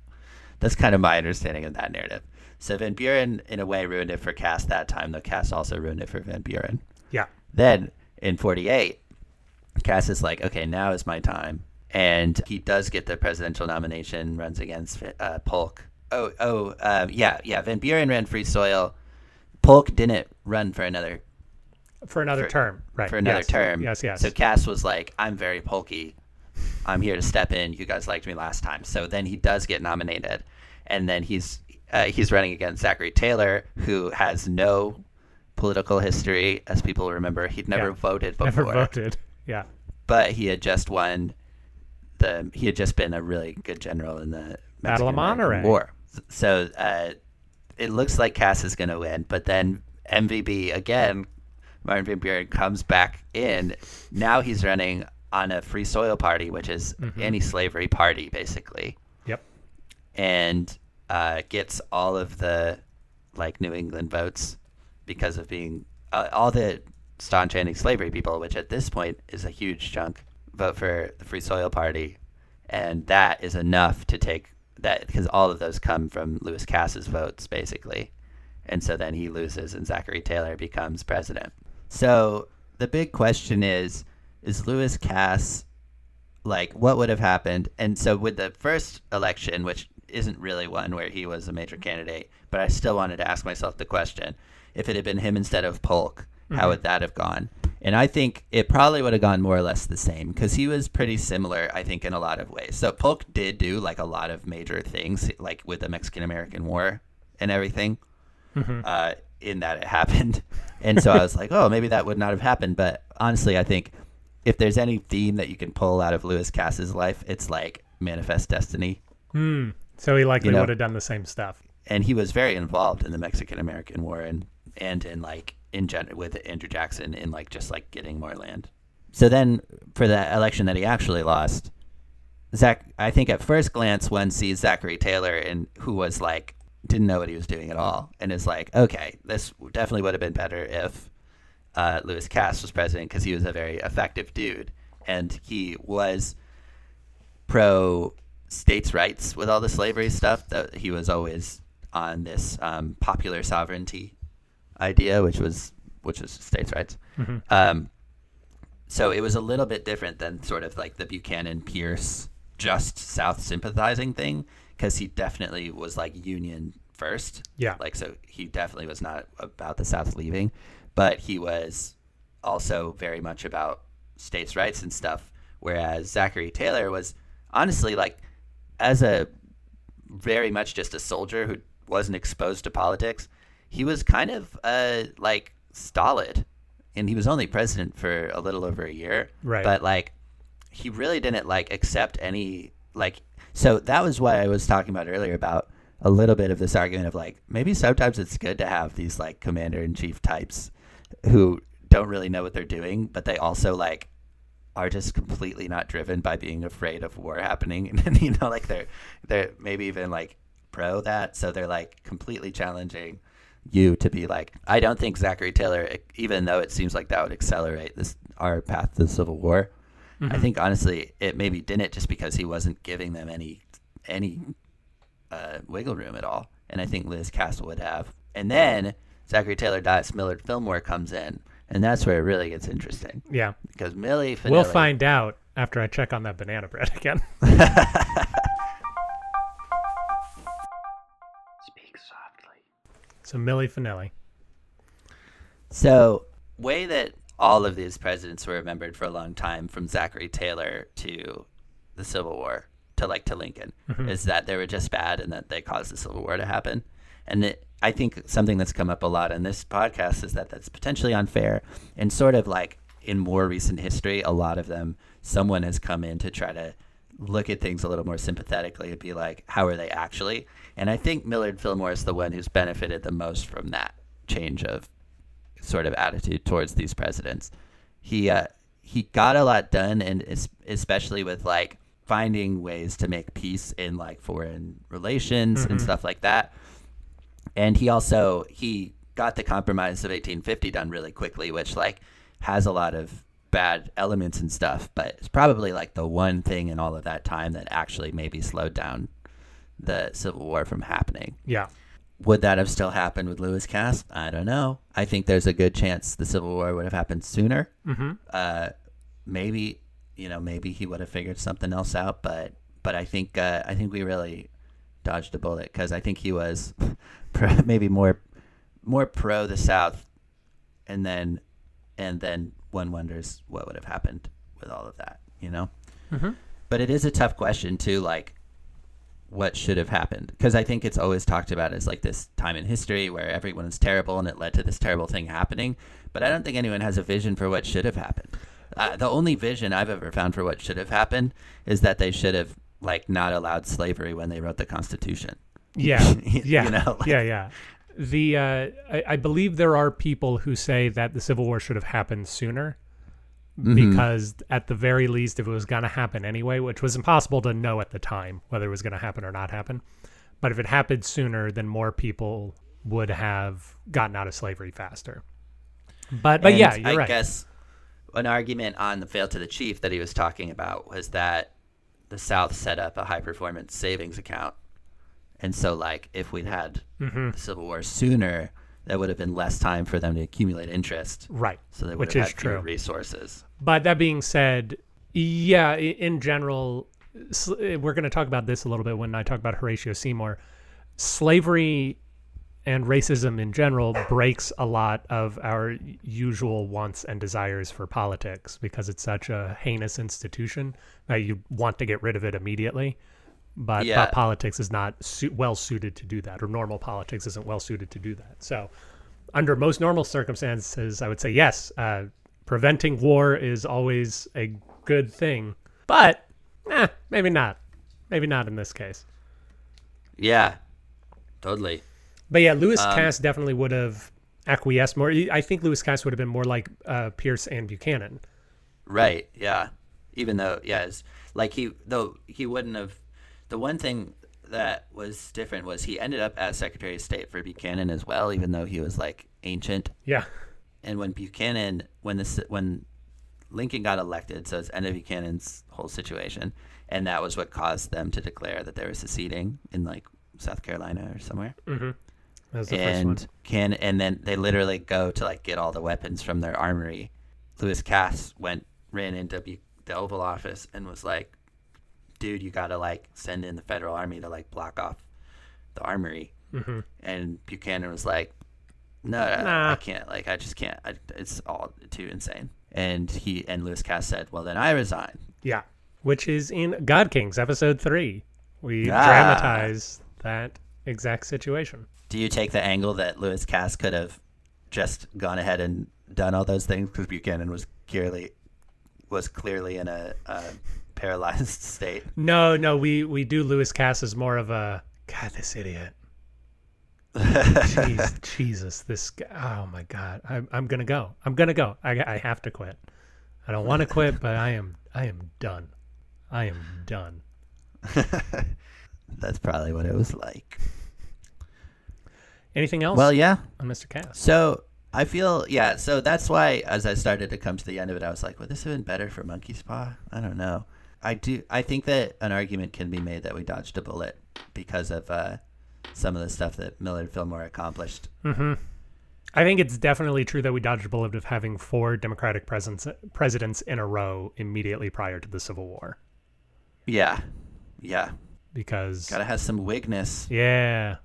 That's kind of my understanding of that narrative. So Van Buren, in a way, ruined it for Cass that time, though Cass also ruined it for Van Buren. Yeah. Then in 48, Cass is like, okay, now is my time. And he does get the presidential nomination, runs against uh, Polk. Oh, oh, uh, yeah, yeah. Van Buren ran Free Soil. Polk didn't run for another For another For- term. Right. for another yes. term. Yes, yes. So Cass was like, I'm very pokey. I'm here to step in. You guys liked me last time. So then he does get nominated. And then he's uh, he's running against Zachary Taylor, who has no political history, as people remember. He'd never Yeah. voted before, Never voted. Yeah. but he had just won the. He had just been a really good general in the Battle of Monterrey. War. So uh, it looks like Cass is going to win, but then MVB again, Martin Van Buren comes back in. Now he's running on a Free Soil Party, which is Mm-hmm. anti-slavery party, basically, Yep. and uh, gets all of the like New England votes because of being uh, all the staunch anti-slavery people, which at this point is a huge chunk, vote for the Free Soil Party, and that is enough to take that because all of those come from Lewis Cass's votes, basically, and so then he loses, and Zachary Taylor becomes president. So the big question is: Is Lewis Cass like what would have happened? And so with the first election, which isn't really one where he was a major candidate, but I still wanted to ask myself the question: If it had been him instead of Polk, how would that have gone? And I think it probably would have gone more or less the same because he was pretty similar, I think, in a lot of ways. So Polk did do like a lot of major things, like with the Mexican American War and everything uh, in that it happened. And so I was like, oh, maybe that would not have happened. But honestly, I think if there's any theme that you can pull out of Lewis Cass's life, it's like manifest destiny. Hmm. So he likely You know- would have done the same stuff. And he was very involved in the Mexican American War and and in like in gen- with Andrew Jackson in like just like getting more land. So then for the election that he actually lost, Zach, I think at first glance one sees Zachary Taylor and who was like didn't know what he was doing at all and is like, okay, this definitely would have been better if uh, Lewis Cass was president because he was a very effective dude and he was pro states' rights with all the slavery stuff. That he was always on this um, popular sovereignty idea, which was which was states' rights. Um, so it was a little bit different than sort of like the Buchanan Pierce just South sympathizing thing because he definitely was like Union first. Yeah. Like so he definitely was not about the South leaving, but he was also very much about states' rights and stuff. Whereas Zachary Taylor was honestly like as a very much just a soldier who wasn't exposed to politics, he was kind of uh like stolid. And he was only president for a little over a year. Right. But like he really didn't like accept any like so that was what I was talking about earlier about a little bit of this argument of like maybe sometimes it's good to have these like commander in chief types who don't really know what they're doing, but they also like are just completely not driven by being afraid of war happening and you know like they're they're maybe even like pro that so they're like completely challenging you to be like I don't think Zachary Taylor even though it seems like that would accelerate this our path to the civil war I think honestly it maybe didn't just because he wasn't giving them any any uh, wiggle room at all and I think Lewis Cass would have and then Zachary Taylor dies Millard Fillmore comes in and that's where it really gets interesting Yeah. because Millie Vanilli, We'll find out after I check on that banana bread again. So Millie Finelli. So, way that all of these presidents were remembered for a long time, from Zachary Taylor to the Civil War to like to Lincoln, mm-hmm. is that they were just bad and that they caused the Civil War to happen. And it, I think something that's come up a lot in this podcast is that that's potentially unfair and sort of like in more recent history, a lot of them, someone has come in to try to look at things a little more sympathetically and be like, how are they actually? And I think Millard Fillmore is the one who's benefited the most from that change of sort of attitude towards these presidents. He uh, he got a lot done, and especially with like finding ways to make peace in like foreign relations and stuff like that. And he also he got the Compromise of 1850 done really quickly, which like has a lot of bad elements and stuff, but it's probably like the one thing in all of that time that actually maybe slowed down the Civil War from happening. Yeah. Would that have still happened with Lewis Cass? I don't know. I think there's a good chance the Civil War would have happened sooner. Mm-hmm. Uh, maybe you know, maybe he would have figured something else out. But but I think uh, I think we really dodged a bullet because I think he was pro- maybe more more pro the South, and then and then one wonders what would have happened with all of that. You know. Mm-hmm. But it is a tough question too, like what should have happened because I think it's always talked about as like this time in history where everyone is terrible and it led to this terrible thing happening. But I don't think anyone has a vision for what should have happened. Uh, the only vision I've ever found for what should have happened is that they should have like not allowed slavery when they wrote the Constitution. Yeah, You yeah, know, like- yeah, yeah. The uh, I, I believe there are people who say that the Civil War should have happened sooner, Mm-hmm. because at the very least, if it was going to happen anyway, which was impossible to know at the time whether it was going to happen or not happen, but if it happened sooner, then more people would have gotten out of slavery faster. But but And yeah, I right. guess an argument on the fail to the chief that he was talking about was that the South set up a high performance savings account, and so like if we'd had Mm-hmm. the Civil War sooner, that would have been less time for them to accumulate interest, right. so they would Which have is had fewer true. resources. But that being said, yeah, in general, we're going to talk about this a little bit when I talk about Horatio Seymour. Slavery and racism in general breaks a lot of our usual wants and desires for politics because it's such a heinous institution that you want to get rid of it immediately. But, Yeah. but politics is not su well suited to do that, or normal politics isn't well suited to do that. So, under most normal circumstances, I would say yes. Uh, preventing war is always a good thing, but eh, maybe not. Maybe not in this case. Yeah, totally. But yeah, Lewis Um, Cass definitely would have acquiesced more. I think Lewis Cass would have been more like uh, Pierce and Buchanan. Right. Yeah. Even though, yes, like he though he wouldn't have. The one thing that was different was he ended up as Secretary of State for Buchanan as well, even though he was like ancient. Yeah, And when Buchanan, when this, when Lincoln got elected, so it's end of Buchanan's whole situation, and that was what caused them to declare that they were seceding in like South Carolina or somewhere. that was the first one. and can and then they literally go to like get all the weapons from their armory. Lewis Cass went ran into Bu- the Oval Office and was like, "Dude, you got to like send in the Federal Army to like block off the armory." hmm And Buchanan was like, "No, I- Nah. I can't. Like, I just can't. I, it's all too insane." And he and Lewis Cass said, "Well, then I resign." Yeah, which is in God Kings episode three. We Ah. dramatize that exact situation. Do you take the angle that Lewis Cass could have just gone ahead and done all those things because Buchanan was clearly was clearly in a, a paralyzed state? No, no, we we do Lewis Cass as more of a God. This idiot. Jeez, Jesus, this guy. Oh my God, I'm I'm gonna go. I'm gonna go. I I have to quit. I don't want to quit, but I am I am done. I am done. That's probably what it was like. Anything else Well, yeah. on Mr. Cass? So I feel yeah. So that's why as I started to come to the end of it, I was like, would this have been better for Monkey's Paw? I don't know. I do. I think that an argument can be made that we dodged a bullet because of uh, some of the stuff that Millard Fillmore accomplished. Mm-hmm. I think it's definitely true that we dodged a bullet of having four Democratic presidents presidents in a row immediately prior to the Civil War Yeah, yeah. because Gotta have some wigness. yeah,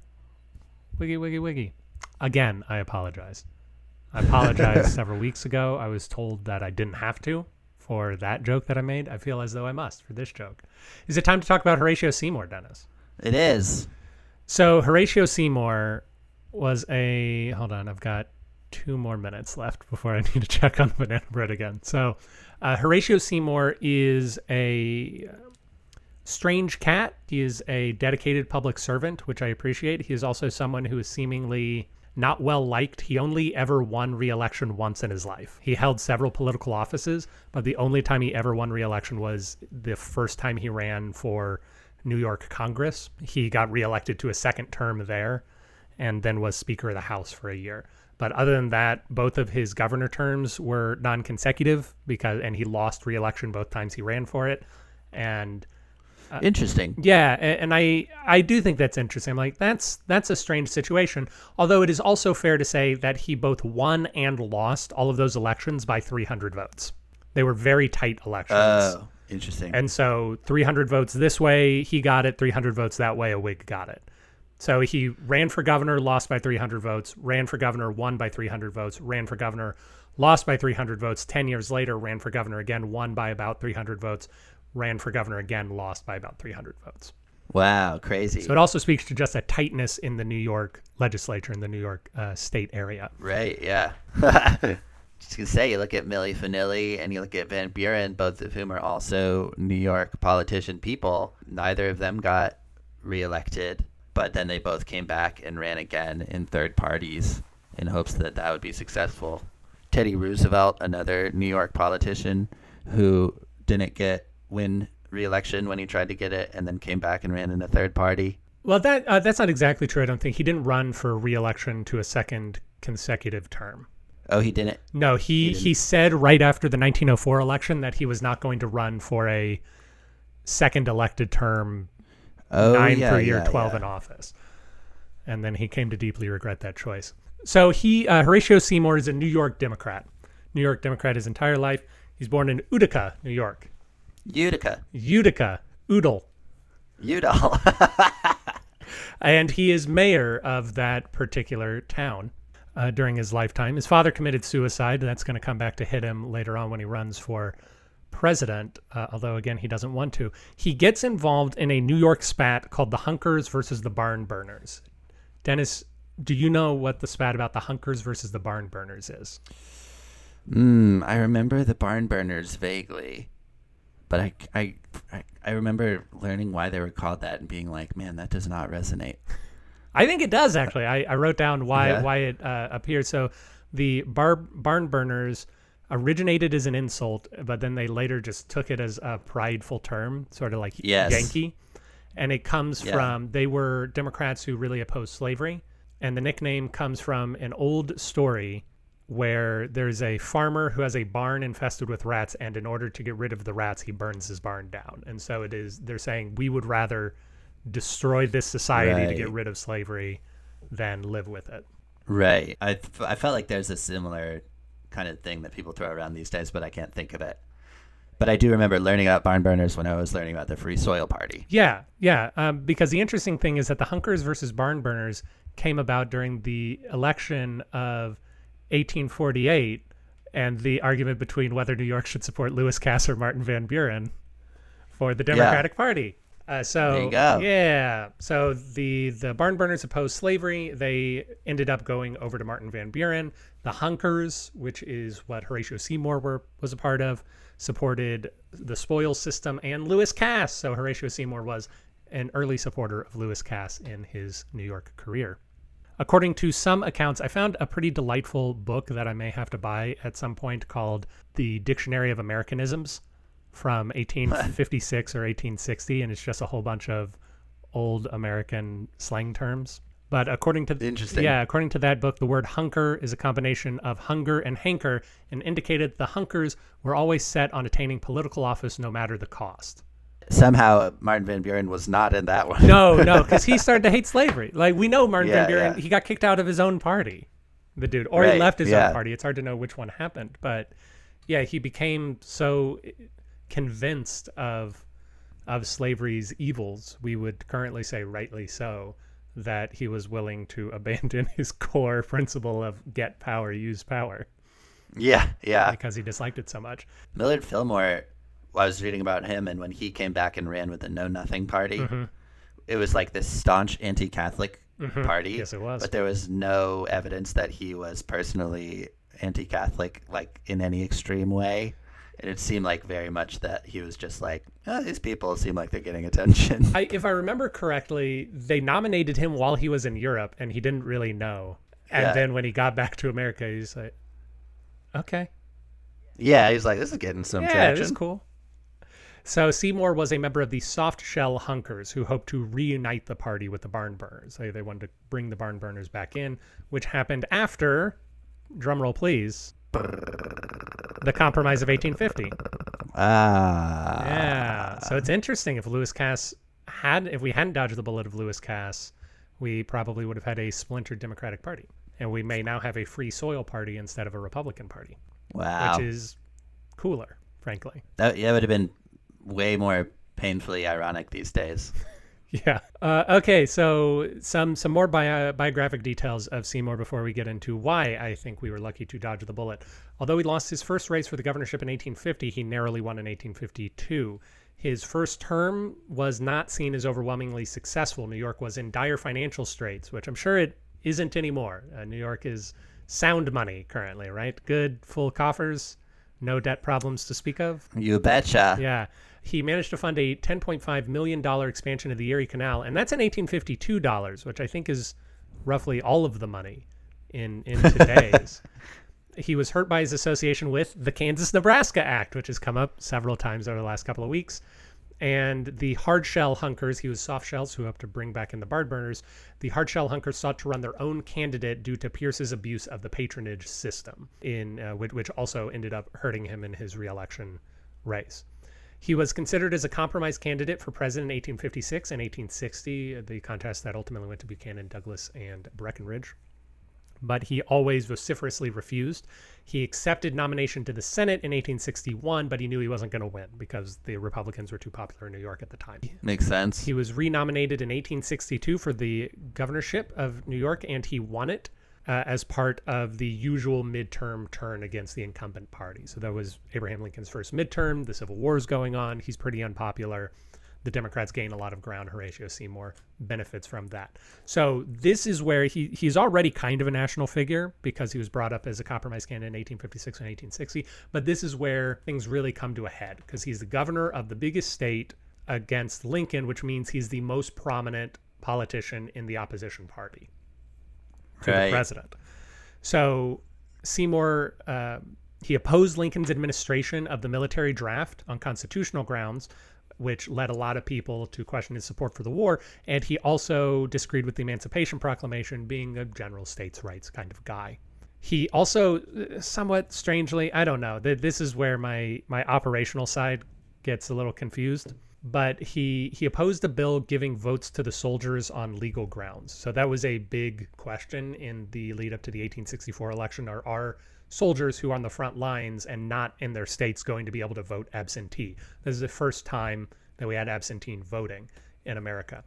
wiggy wiggy wiggy. Again, I apologize. I apologized several weeks ago. I was told that I didn't have to for that joke that I made. I feel as though I must for this joke. Is it time to talk about Horatio Seymour, Dennis? It is. So Horatio Seymour was a hold on, I've got two more minutes left before I need to check on banana bread again. So uh, Horatio Seymour is a strange cat. He is a dedicated public servant, which I appreciate. He is also someone who is seemingly not well liked. He only ever won re-election once in his life. He held several political offices, but the only time he ever won re-election was the first time he ran for New York Congress. He got reelected to a second term there and then was Speaker of the House for a year. But other than that, both of his governor terms were non-consecutive because and he lost re-election both times he ran for it. And uh, interesting. Yeah, and I I do think that's interesting. I'm like that's that's a strange situation. Although it is also fair to say that he both won and lost all of those elections by 300 votes. They were very tight elections. Oh, interesting. And so 300 votes this way, he got it. 300 votes that way, a Whig got it. So he ran for governor, lost by 300 votes. Ran for governor, won by 300 votes. Ran for governor, lost by 300 votes. 10 years later, ran for governor again, won by about 300 votes ran for governor again, lost by about 300 votes. Wow, crazy. So it also speaks to just a tightness in the New York legislature, in the New York uh, state area. Right, yeah. Just gonna say, you look at Millie Vanilli and you look at Van Buren, both of whom are also New York politician people. Neither of them got reelected, but then they both came back and ran again in third parties in hopes that that would be successful. Teddy Roosevelt, another New York politician who didn't get win re-election when he tried to get it, and then came back and ran in a third party. Well, that uh, that's not exactly true. I don't think he didn't run for re-election to a second consecutive term. Oh, he didn't. No, he he, he, said right after the 1904 election that he was not going to run for a second elected term, oh, nine yeah, per year, yeah, 12 yeah. in office, and then he came to deeply regret that choice. So he uh, Horatio Seymour is a New York Democrat, New York Democrat his entire life. He's born in Utica, New York. Utica. Utica. Oodle. Udall. and he is mayor of that particular town uh, during his lifetime. His father committed suicide. That's going to come back to hit him later on when he runs for president, uh, although, again, he doesn't want to. He gets involved in a New York spat called the Hunkers versus the Barn Burners. Dennis, do you know what the spat about the Hunkers versus the Barn Burners is? Mm, I remember the Barn Burners vaguely but I, I, I remember learning why they were called that and being like, man, that does not resonate. I think it does actually. I, I wrote down why yeah. why it uh, appeared. So the bar, barn burners originated as an insult, but then they later just took it as a prideful term, sort of like yes. Yankee. And it comes yeah. from they were Democrats who really opposed slavery, and the nickname comes from an old story where there's a farmer who has a barn infested with rats and in order to get rid of the rats he burns his barn down and so it is they're saying we would rather destroy this society right. to get rid of slavery than live with it right I, I felt like there's a similar kind of thing that people throw around these days but i can't think of it but i do remember learning about barn burners when i was learning about the free soil party yeah yeah um, because the interesting thing is that the hunkers versus barn burners came about during the election of 1848 and the argument between whether New York should support Lewis Cass or Martin Van Buren for the Democratic yeah. Party. Uh, so yeah, so the the barn burners opposed slavery. They ended up going over to Martin Van Buren. The Hunkers, which is what Horatio Seymour were, was a part of, supported the spoils system and Lewis Cass. So Horatio Seymour was an early supporter of Lewis Cass in his New York career. According to some accounts, I found a pretty delightful book that I may have to buy at some point called The Dictionary of Americanisms from 1856 or 1860. And it's just a whole bunch of old American slang terms. But according to interesting, yeah, according to that book, the word hunker is a combination of hunger and hanker, and indicated the hunkers were always set on attaining political office no matter the cost somehow Martin Van Buren was not in that one. no, no, because he started to hate slavery. Like we know Martin yeah, Van Buren, yeah. he got kicked out of his own party, the dude, or right, he left his yeah. own party. It's hard to know which one happened, but yeah, he became so convinced of of slavery's evils. We would currently say rightly so that he was willing to abandon his core principle of get power, use power. Yeah, yeah. Because he disliked it so much. Millard Fillmore, I was reading about him, and when he came back and ran with the Know Nothing Party, mm -hmm. it was like this staunch anti Catholic mm -hmm. party. Yes, it was. But there was no evidence that he was personally anti Catholic, like in any extreme way. And it seemed like very much that he was just like, oh, these people seem like they're getting attention. I, if I remember correctly, they nominated him while he was in Europe, and he didn't really know. And yeah. then when he got back to America, he's like, okay. Yeah, he's like, this is getting some yeah, traction. this is cool. So Seymour was a member of the soft shell hunkers who hoped to reunite the party with the barn burners. They, they wanted to bring the barn burners back in, which happened after, drumroll please, the Compromise of 1850. Ah. Yeah. So it's interesting if Lewis Cass had, if we hadn't dodged the bullet of Lewis Cass, we probably would have had a splintered Democratic Party. And we may now have a free soil party instead of a Republican Party. Wow. Which is cooler, frankly. That, yeah, would have been way more painfully ironic these days. Yeah. Uh, okay. So some some more bio, biographic details of Seymour before we get into why I think we were lucky to dodge the bullet. Although he lost his first race for the governorship in 1850, he narrowly won in 1852. His first term was not seen as overwhelmingly successful. New York was in dire financial straits, which I'm sure it isn't anymore. Uh, New York is sound money currently, right? Good, full coffers, no debt problems to speak of. You betcha. Yeah he managed to fund a $10.5 million expansion of the Erie Canal, and that's in 1852 dollars, which I think is roughly all of the money in in today's. he was hurt by his association with the Kansas-Nebraska Act, which has come up several times over the last couple of weeks. And the hard shell hunkers, he was soft shells who helped to bring back in the barn burners. The hard shell hunkers sought to run their own candidate due to Pierce's abuse of the patronage system, in uh, which, which also ended up hurting him in his reelection race. He was considered as a compromise candidate for president in 1856 and 1860, the contest that ultimately went to Buchanan, Douglas, and Breckinridge. But he always vociferously refused. He accepted nomination to the Senate in 1861, but he knew he wasn't going to win because the Republicans were too popular in New York at the time. Makes sense. He was renominated in 1862 for the governorship of New York, and he won it uh, as part of the usual midterm turn against the incumbent party. So that was Abraham Lincoln's first midterm. The Civil War is going on. He's pretty unpopular. The Democrats gain a lot of ground. Horatio Seymour benefits from that. So this is where he he's already kind of a national figure because he was brought up as a compromise candidate in 1856 and 1860. But this is where things really come to a head because he's the governor of the biggest state against Lincoln, which means he's the most prominent politician in the opposition party to right. the president. So Seymour uh, he opposed Lincoln's administration of the military draft on constitutional grounds, which led a lot of people to question his support for the war. And he also disagreed with the Emancipation Proclamation, being a general states' rights kind of guy. He also, uh, somewhat strangely, I don't know. This is where my my operational side gets a little confused but he he opposed a bill giving votes to the soldiers on legal grounds. So that was a big question in the lead up to the 1864 election. Are are soldiers who are on the front lines and not in their states going to be able to vote absentee? This is the first time that we had absentee voting in America.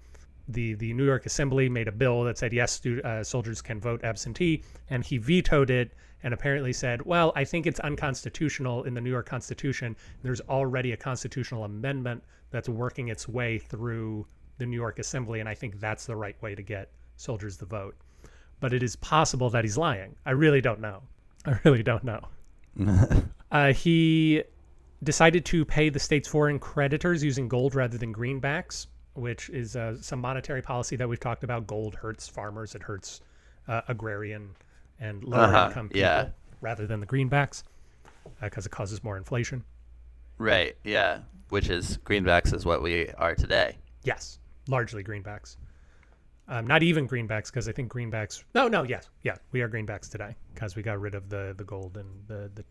The the New York Assembly made a bill that said yes, uh, soldiers can vote absentee, and he vetoed it and apparently said, well, I think it's unconstitutional in the New York Constitution. There's already a constitutional amendment that's working its way through the New York Assembly, and I think that's the right way to get soldiers to vote. But it is possible that he's lying. I really don't know. I really don't know. uh, he decided to pay the state's foreign creditors using gold rather than greenbacks, which is uh, some monetary policy that we've talked about. Gold hurts farmers, it hurts uh, agrarian and lower uh -huh, income people yeah. rather than the greenbacks because uh, it causes more inflation. Right. Yeah. Which is greenbacks is what we are today. Yes, largely greenbacks. Um, not even greenbacks because I think greenbacks. No, no, yes, yeah, we are greenbacks today because we got rid of the the gold in the the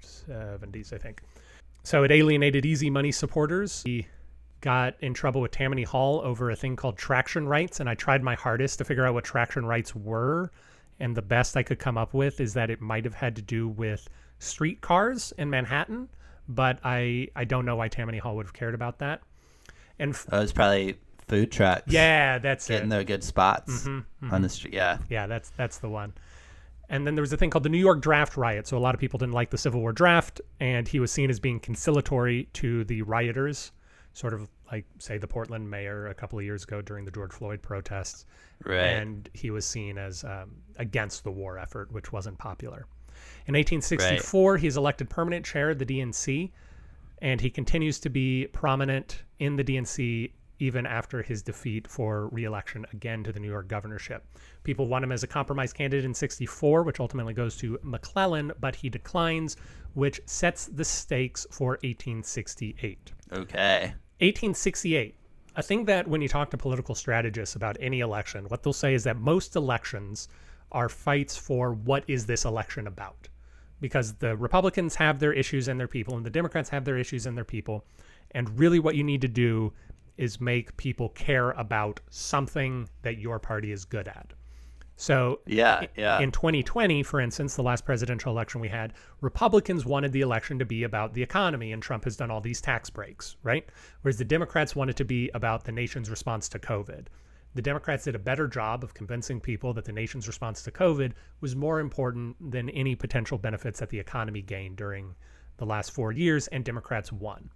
seventies, I think. So it alienated easy money supporters. He got in trouble with Tammany Hall over a thing called traction rights, and I tried my hardest to figure out what traction rights were and the best I could come up with is that it might have had to do with streetcars in Manhattan, but I I don't know why Tammany Hall would have cared about that. And oh, it was probably food trucks. Yeah, that's getting it. their good spots Mm-hmm, on the street. Yeah, Yeah, that's that's the one. And then there was a thing called the New York Draft Riot. So a lot of people didn't like the Civil War draft, and he was seen as being conciliatory to the rioters, sort of like say the Portland mayor a couple of years ago during the George Floyd protests. right. And he was seen as um, against the war effort, which wasn't popular. In 1864, he's elected permanent chair of the DNC, and he continues to be prominent in the DNC even after his defeat for re-election again to the New York governorship. People want him as a compromise candidate in 64, which ultimately goes to McClellan, but he declines, which sets the stakes for 1868. okay. 1868. I think that when you talk to political strategists about any election, what they'll say is that most elections are fights for what is this election about? Because the Republicans have their issues and their people, and the Democrats have their issues and their people. And really, what you need to do is make people care about something that your party is good at. So, Yeah, yeah. in 2020, for instance, the last presidential election we had, Republicans wanted the election to be about the economy, and Trump has done all these tax breaks, right? Whereas the Democrats wanted to be about the nation's response to COVID. The Democrats did a better job of convincing people that the nation's response to COVID was more important than any potential benefits that the economy gained during the last four years, and Democrats won.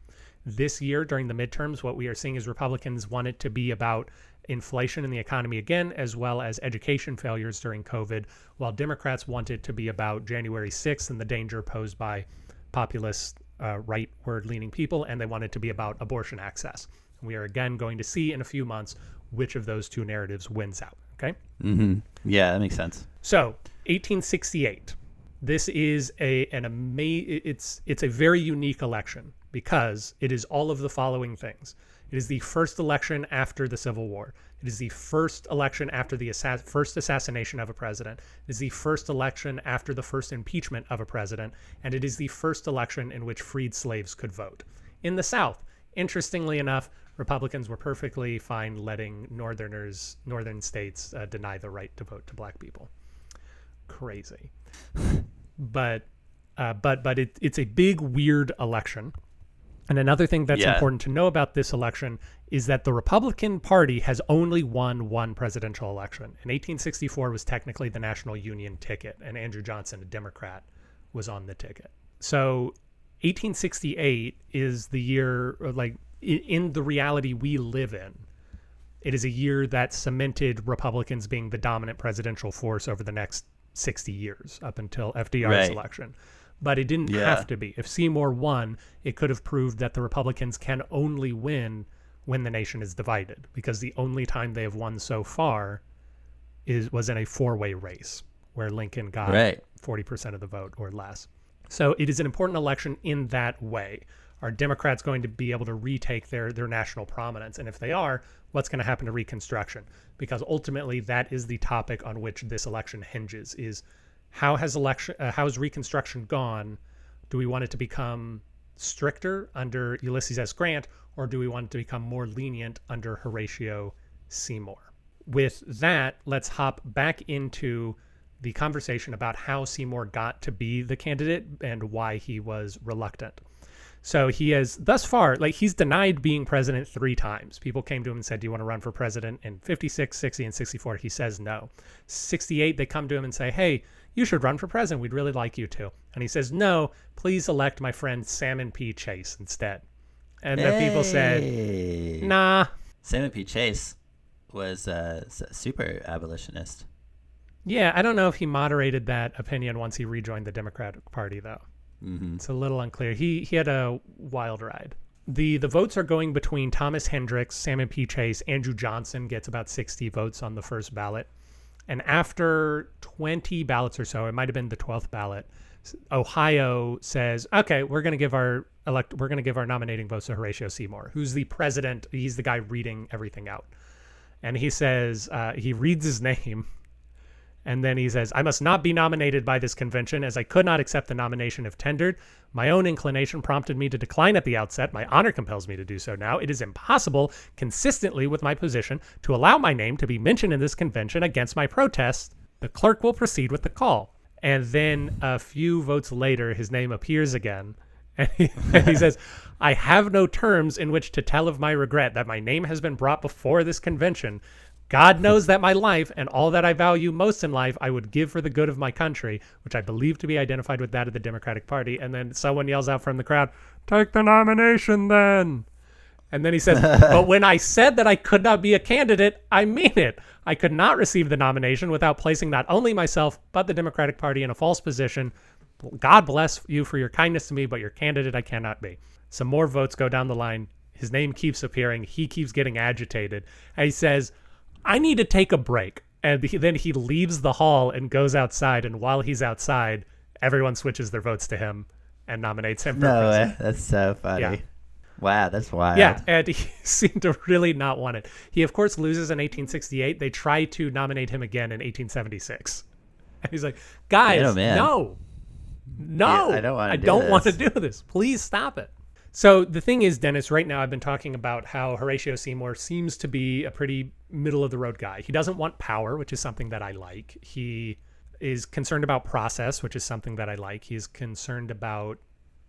This year, during the midterms, what we are seeing is Republicans want it to be about inflation in the economy again, as well as education failures during COVID, while Democrats want it to be about January 6th and the danger posed by populist, uh, rightward leaning people, and they want it to be about abortion access. We are again going to see in a few months which of those two narratives wins out. Okay. mm-hmm. Yeah, that makes sense. So, 1868. This is a an ama it's it's a very unique election because it is all of the following things. It is the first election after the Civil War. It is the first election after the assa first assassination of a president. It is the first election after the first impeachment of a president, and it is the first election in which freed slaves could vote. In the South, interestingly enough, Republicans were perfectly fine letting Northerners, Northern states, uh, deny the right to vote to black people crazy. but uh, but but it, it's a big weird election. And another thing that's Yeah. important to know about this election is that the Republican Party has only won one presidential election. In 1864 was technically the National Union ticket, and Andrew Johnson, a Democrat, was on the ticket. So 1868 is the year, uh, like in the reality we live in, it is a year that cemented Republicans being the dominant presidential force over the next 60 years up until FDR's Right. election. But it didn't Yeah. have to be. If Seymour won, it could have proved that the Republicans can only win when the nation is divided because the only time they have won so far is was in a four-way race where Lincoln got Right. 40% of the vote or less. So it is an important election in that way. Are Democrats going to be able to retake their their national prominence? And if they are, what's going to happen to Reconstruction? Because ultimately, that is the topic on which this election hinges: is how has election uh, how has Reconstruction gone? Do we want it to become stricter under Ulysses S. Grant, or do we want it to become more lenient under Horatio Seymour? With that, let's hop back into the conversation about how Seymour got to be the candidate and why he was reluctant. So he has thus far, like he's denied being president three times. People came to him and said, Do you want to run for president in 56, 60, and 64? He says no. 68, they come to him and say, Hey, you should run for president. We'd really like you to. And he says, No, please elect my friend Salmon P. Chase instead. And the people said, Hey. Nah. Salmon P. Chase was a super abolitionist. Yeah, I don't know if he moderated that opinion once he rejoined the Democratic Party, though. hmm It's a little unclear. He he had a wild ride. The the votes are going between Thomas Hendricks, Salmon P. Chase, Andrew Johnson gets about 60 votes on the first ballot. And after 20 ballots or so, it might have been the 12th ballot, Ohio says, "Okay, we're going to give our elect we're going to give our nominating votes to Horatio Seymour, who's the president. He's the guy reading everything out." And he says, uh, he reads his name and then he says, I must not be nominated by this convention as I could not accept the nomination if tendered. My own inclination prompted me to decline at the outset. My honor compels me to do so now. It is impossible, consistently with my position, to allow my name to be mentioned in this convention against my protest. The clerk will proceed with the call. And then a few votes later, his name appears again. And he, and he says, I have no terms in which to tell of my regret that my name has been brought before this convention. God knows that my life and all that I value most in life I would give for the good of my country, which I believe to be identified with that of the Democratic Party. And then someone yells out from the crowd, Take the nomination then. And then he says, But when I said that I could not be a candidate, I mean it. I could not receive the nomination without placing not only myself, but the Democratic Party in a false position. God bless you for your kindness to me, but your candidate I cannot be. Some more votes go down the line. His name keeps appearing. He keeps getting agitated. And he says, I need to take a break. And he, then he leaves the hall and goes outside. And while he's outside, everyone switches their votes to him and nominates him for No president. way. That's so funny. Yeah. Wow, that's wild. Yeah, and he seemed to really not want it. He, of course, loses in 1868. They try to nominate him again in 1876. And he's like, guys, no, no, Yeah, I don't I do don't want to do this. Please stop it. So the thing is, Dennis, right now I've been talking about how Horatio Seymour seems to be a pretty middle of the road guy. He doesn't want power, which is something that I like. He is concerned about process, which is something that I like. He's concerned about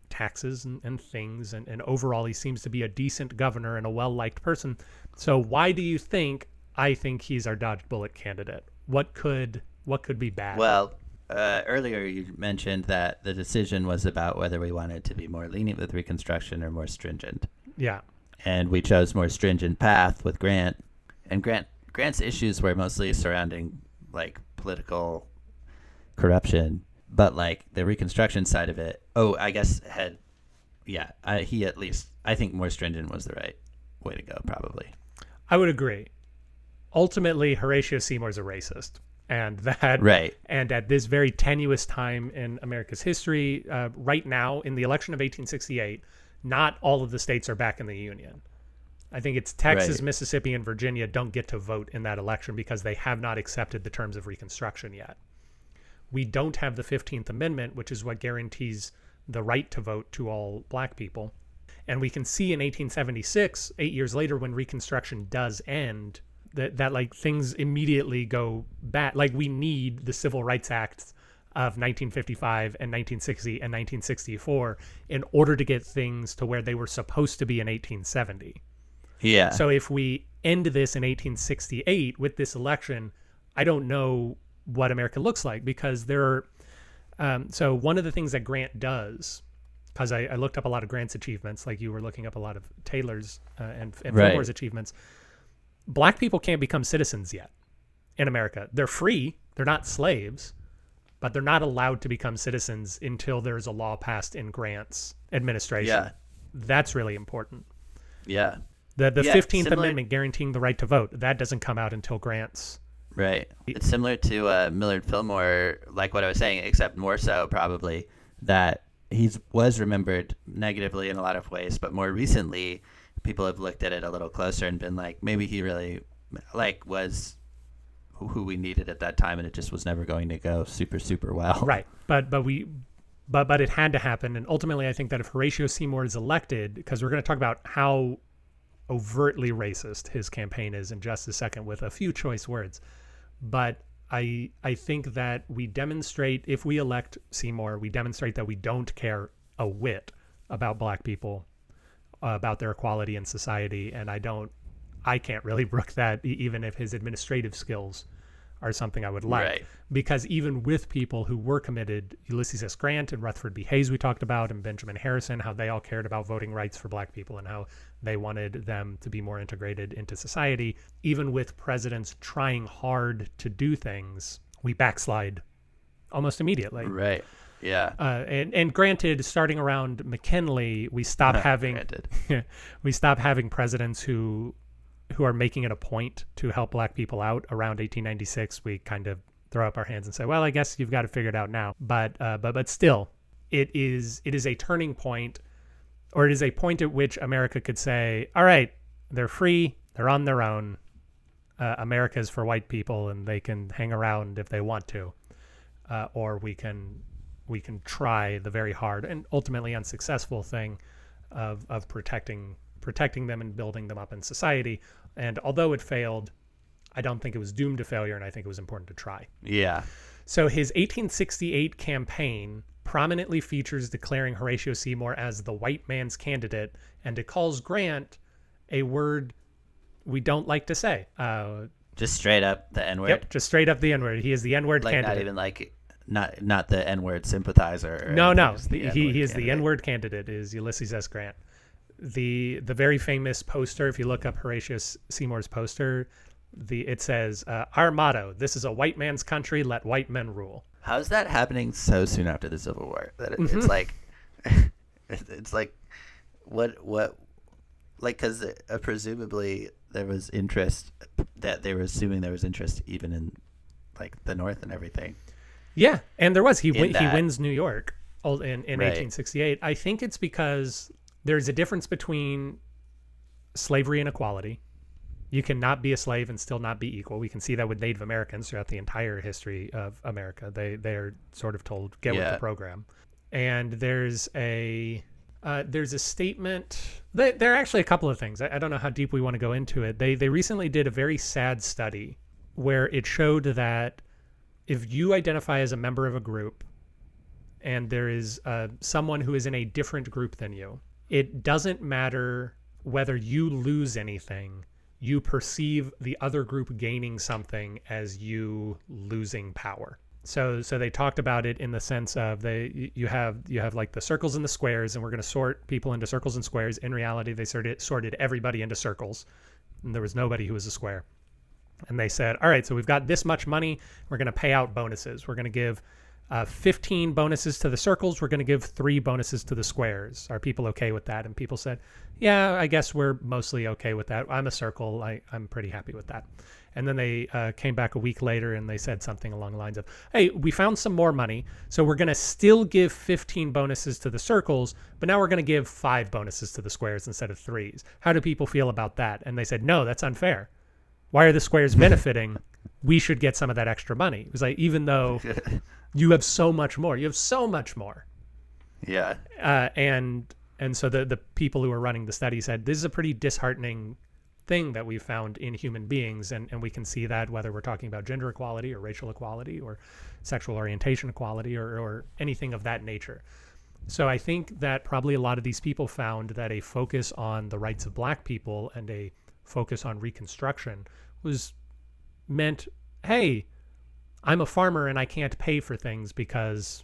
taxes and, and things and, and overall he seems to be a decent governor and a well-liked person so why do you think i think he's our dodged bullet candidate what could what could be bad Well, uh, earlier you mentioned that the decision was about whether we wanted to be more lenient with Reconstruction or more stringent, yeah and we chose more stringent path with Grant. And Grant Grant's issues were mostly surrounding like political corruption, but like the Reconstruction side of it. Oh, I guess had yeah, I, he at least I think more stringent was the right way to go, probably. i would agree ultimately horatio seymour's a racist and that Right. and at this very tenuous time in america's history uh, right now in the election of 1868 not all of the states are back in the union I think it's Texas, Right. Mississippi, and Virginia don't get to vote in that election because they have not accepted the terms of Reconstruction yet. We don't have the 15th Amendment, which is what guarantees the right to vote to all black people. And we can see in 1876, eight years later, when Reconstruction does end, that, that like things immediately go bad. Like we need the Civil Rights Acts of 1955 and 1960 and 1964 in order to get things to where they were supposed to be in 1870. Yeah. So if we end this in 1868 with this election, I don't know what America looks like because there are. Um, so one of the things that Grant does, because I, I looked up a lot of Grant's achievements, like you were looking up a lot of Taylor's uh, and, and Right. Fillmore's achievements. Black people can't become citizens yet in America. They're free. They're not slaves, but they're not allowed to become citizens until there's a law passed in Grant's administration. Yeah. That's really important. yeah. The the Yeah, Fifteenth similar- Amendment guaranteeing the right to vote that doesn't come out until Grant's. Right. It's similar to uh, Millard Fillmore, like what I was saying, except more so probably that he was remembered negatively in a lot of ways, but more recently, people have looked at it a little closer and been like, maybe he really like was who we needed at that time, and it just was never going to go super super well. Right, but but we, but but it had to happen, and ultimately, I think that if Horatio Seymour is elected, because we're going to talk about how overtly racist his campaign is in just a second with a few choice words, but I I think that we demonstrate if we elect Seymour, we demonstrate that we don't care a whit about black people, about their equality in society, and I don't, I can't really brook that even if his administrative skills are something I would like Right. because even with people who were committed, Ulysses S. Grant and Rutherford B. Hayes, we talked about, and Benjamin Harrison, how they all cared about voting rights for black people and how they wanted them to be more integrated into society. Even with presidents trying hard to do things, we backslide almost immediately. Right. Yeah. Uh, and, and granted, starting around McKinley, we stop having we stop having presidents who who are making it a point to help black people out around 1896 we kind of throw up our hands and say well i guess you've got to figure it out now. But uh, but but still it is it is a turning point or it is a point at which america could say all right they're free they're on their own. Uh, america is for white people and they can hang around if they want to uh, or we can we can try the very hard and ultimately unsuccessful thing of of protecting protecting them and building them up in society. And although it failed, I don't think it was doomed to failure, and I think it was important to try. Yeah. So his 1868 campaign prominently features declaring Horatio Seymour as the white man's candidate, and it calls Grant a word we don't like to say. Uh, Just straight up the N word. yep, just straight up the N word. He is the N word Like candidate. not even like not not the N word sympathizer. no, no, the, he, he is the. N word candidate. Is Ulysses S. Grant. The the very famous poster. If you look up Horatio Seymour's poster, the it says uh, our motto: "This is a white man's country. Let white men rule." How's that happening so soon after the Civil War? That it, Mm-hmm. it's like, it's like, what what, like because uh, presumably there was interest that they were assuming there was interest even in like the North and everything. Yeah, and there was he win, he wins New York in in Right. 1868. I think it's because there's a difference between slavery and equality. You cannot be a slave and still not be equal. We can see that with Native Americans throughout the entire history of America. They they're sort of told get with the program. And there's a uh, there's a statement. They, there are actually a couple of things. I, I don't know how deep we want to go into it. They they recently did a very sad study where it showed that if you identify as a member of a group and there is uh, someone who is in a different group than you, it doesn't matter whether you lose anything. You perceive the other group gaining something as you losing power. So, so they talked about it in the sense of they you have you have like the circles and the squares, and we're going to sort people into circles and squares. In reality, they sorted sorted everybody into circles, and there was nobody who was a square and they said, "All right, so we've got this much money. We're going to pay out bonuses. We're going to give uh, 15 bonuses to the circles. We're going to give three bonuses to the squares. Are people okay with that?" And people said, "Yeah, I guess we're mostly okay with that. I'm a circle. I, I'm pretty happy with that." And then they uh, came back a week later and they said something along the lines of, "Hey, we found some more money, so we're going to still give 15 bonuses to the circles, but now we're going to give five bonuses to the squares instead of threes. How do people feel about that?" And they said, "No, that's unfair." Why are the squares benefiting? we should get some of that extra money. It was like, even though you have so much more, you have so much more. Yeah, Uh, and and so the the people who were running the study said this is a pretty disheartening thing that we found in human beings, and and we can see that whether we're talking about gender equality or racial equality or sexual orientation equality or or anything of that nature. So I think that probably a lot of these people found that a focus on the rights of black people and a focus on reconstruction was meant, hey, I'm a farmer and I can't pay for things because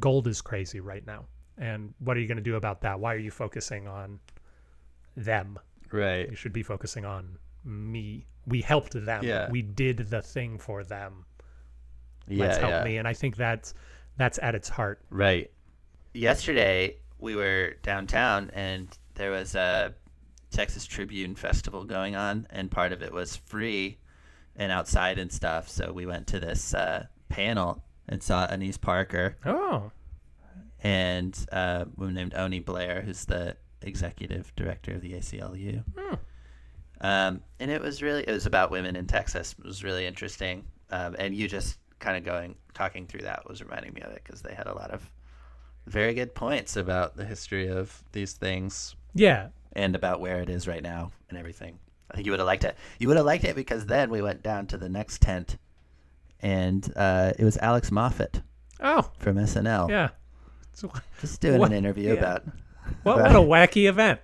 gold is crazy right now. And what are you going to do about that? Why are you focusing on them? right. You should be focusing on me. We helped them. Yeah. We did the thing for them. Yeah, Let's help yeah. me. And I think that's that's at its heart. Right. Yesterday we were downtown and there was a Texas Tribune festival going on and part of it was free and outside and stuff. So we went to this uh, panel and saw Annise Parker Oh, and uh, a woman named Oni Blair, who's the executive director of the ACLU. Hmm. Um, and it was really it was about women in Texas. It was really interesting. Um, and you just kind of going talking through that was reminding me of it because they had a lot of very good points about the history of these things yeah. And about where it is right now and everything. I think you would have liked it. You would have liked it because then we went down to the next tent, and uh, it was Alex Moffat Oh, from SNL, yeah. So, just doing What- an interview yeah. about. what, about- what a wacky event.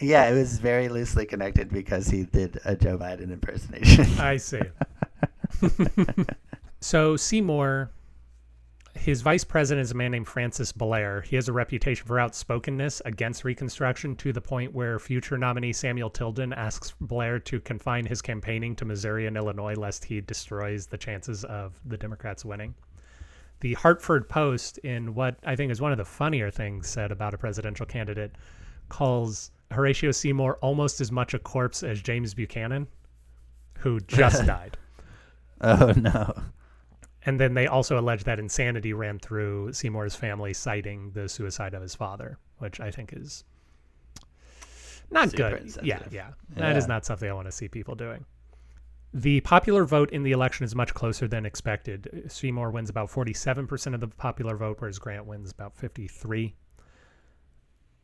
Yeah, it was very loosely connected because he did a Joe Biden impersonation. I see. so Seymour, his vice president is a man named Francis Blair. He has a reputation for outspokenness against Reconstruction to the point where future nominee Samuel Tilden asks Blair to confine his campaigning to Missouri and Illinois lest he destroys the chances of the Democrats winning. The Hartford Post, in what I think is one of the funnier things said about a presidential candidate, calls Horatio Seymour almost as much a corpse as James Buchanan, who just died. oh no! And then they also allege that insanity ran through Seymour's family, citing the suicide of his father, which I think is not Super good. Yeah, insensitive. yeah. That is not something I want to see people doing. The popular vote in the election is much closer than expected. Seymour wins about 47% of the popular vote, whereas Grant wins about 53.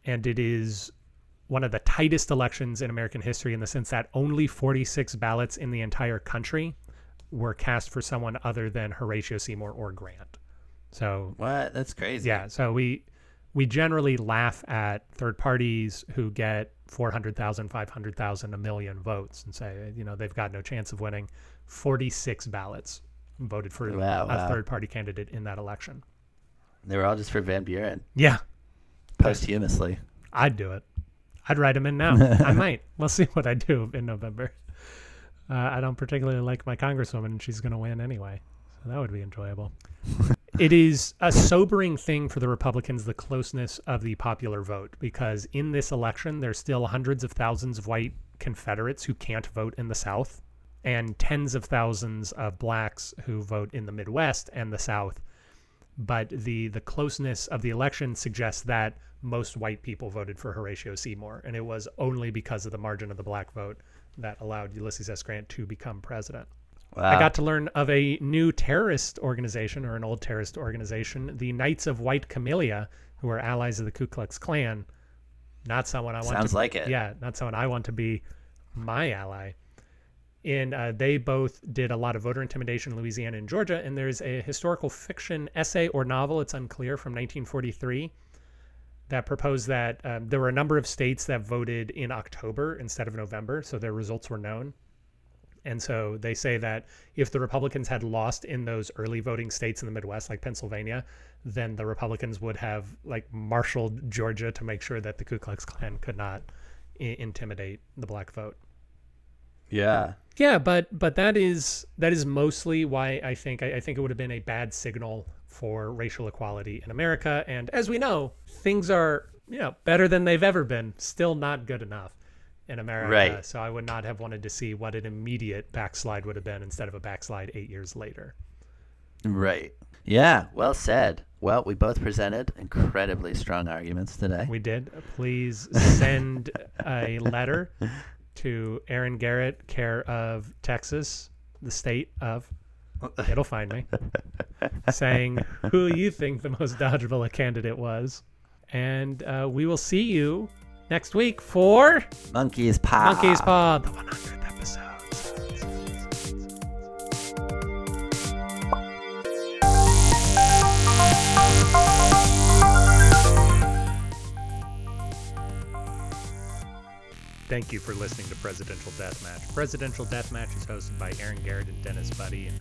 And it is one of the tightest elections in American history in the sense that only 46 ballots in the entire country were cast for someone other than Horatio Seymour or Grant. So What? That's crazy. yeah, so we we generally laugh at third parties who get 400,000, 500,000, a million votes and say, you know, they've got no chance of winning. 46 ballots voted for Wow, a wow. third party candidate in that election. They were all just for Van Buren Yeah, posthumously. I'd do it. I'd write him in now. I might. We'll see what I do in November. Uh, I don't particularly like my congresswoman, and she's going to win anyway. So that would be enjoyable. it is a sobering thing for the Republicans, the closeness of the popular vote, because in this election, there's still hundreds of thousands of white Confederates who can't vote in the South, and tens of thousands of blacks who vote in the Midwest and the South but the the closeness of the election suggests that most white people voted for Horatio Seymour, and it was only because of the margin of the black vote that allowed Ulysses S. Grant to become president. Wow. I got to learn of a new terrorist organization or an old terrorist organization, the Knights of White Camellia, who are allies of the Ku Klux Klan. Not someone I want Sounds to like it. Yeah, not someone I want to be my ally. And uh, they both did a lot of voter intimidation in Louisiana and Georgia. And there's a historical fiction essay or novel, it's unclear, from 1943 that proposed that um, there were a number of states that voted in October instead of November, so their results were known. And so they say that if the Republicans had lost in those early voting states in the Midwest, like Pennsylvania, then the Republicans would have like marshaled Georgia to make sure that the Ku Klux Klan could not I intimidate the black vote. Yeah. Yeah, but but that is that is mostly why I think I, I think it would have been a bad signal for racial equality in America. And as we know, things are you know better than they've ever been. Still not good enough in America. Right. So I would not have wanted to see what an immediate backslide would have been instead of a backslide eight years later. Right. Yeah. Well said. Well, we both presented incredibly strong arguments today. We did. Please send a letter to Aaron Garrett, care of Texas, the state of. It'll find me. saying who you think the most dodgeable a candidate was. And uh, we will see you next week for Monkey's Paw. Monkey's Paw, the 100th episode. Thank you for listening to Presidential Deathmatch. Presidential Deathmatch is hosted by Aaron Garrett and Dennis Buddy and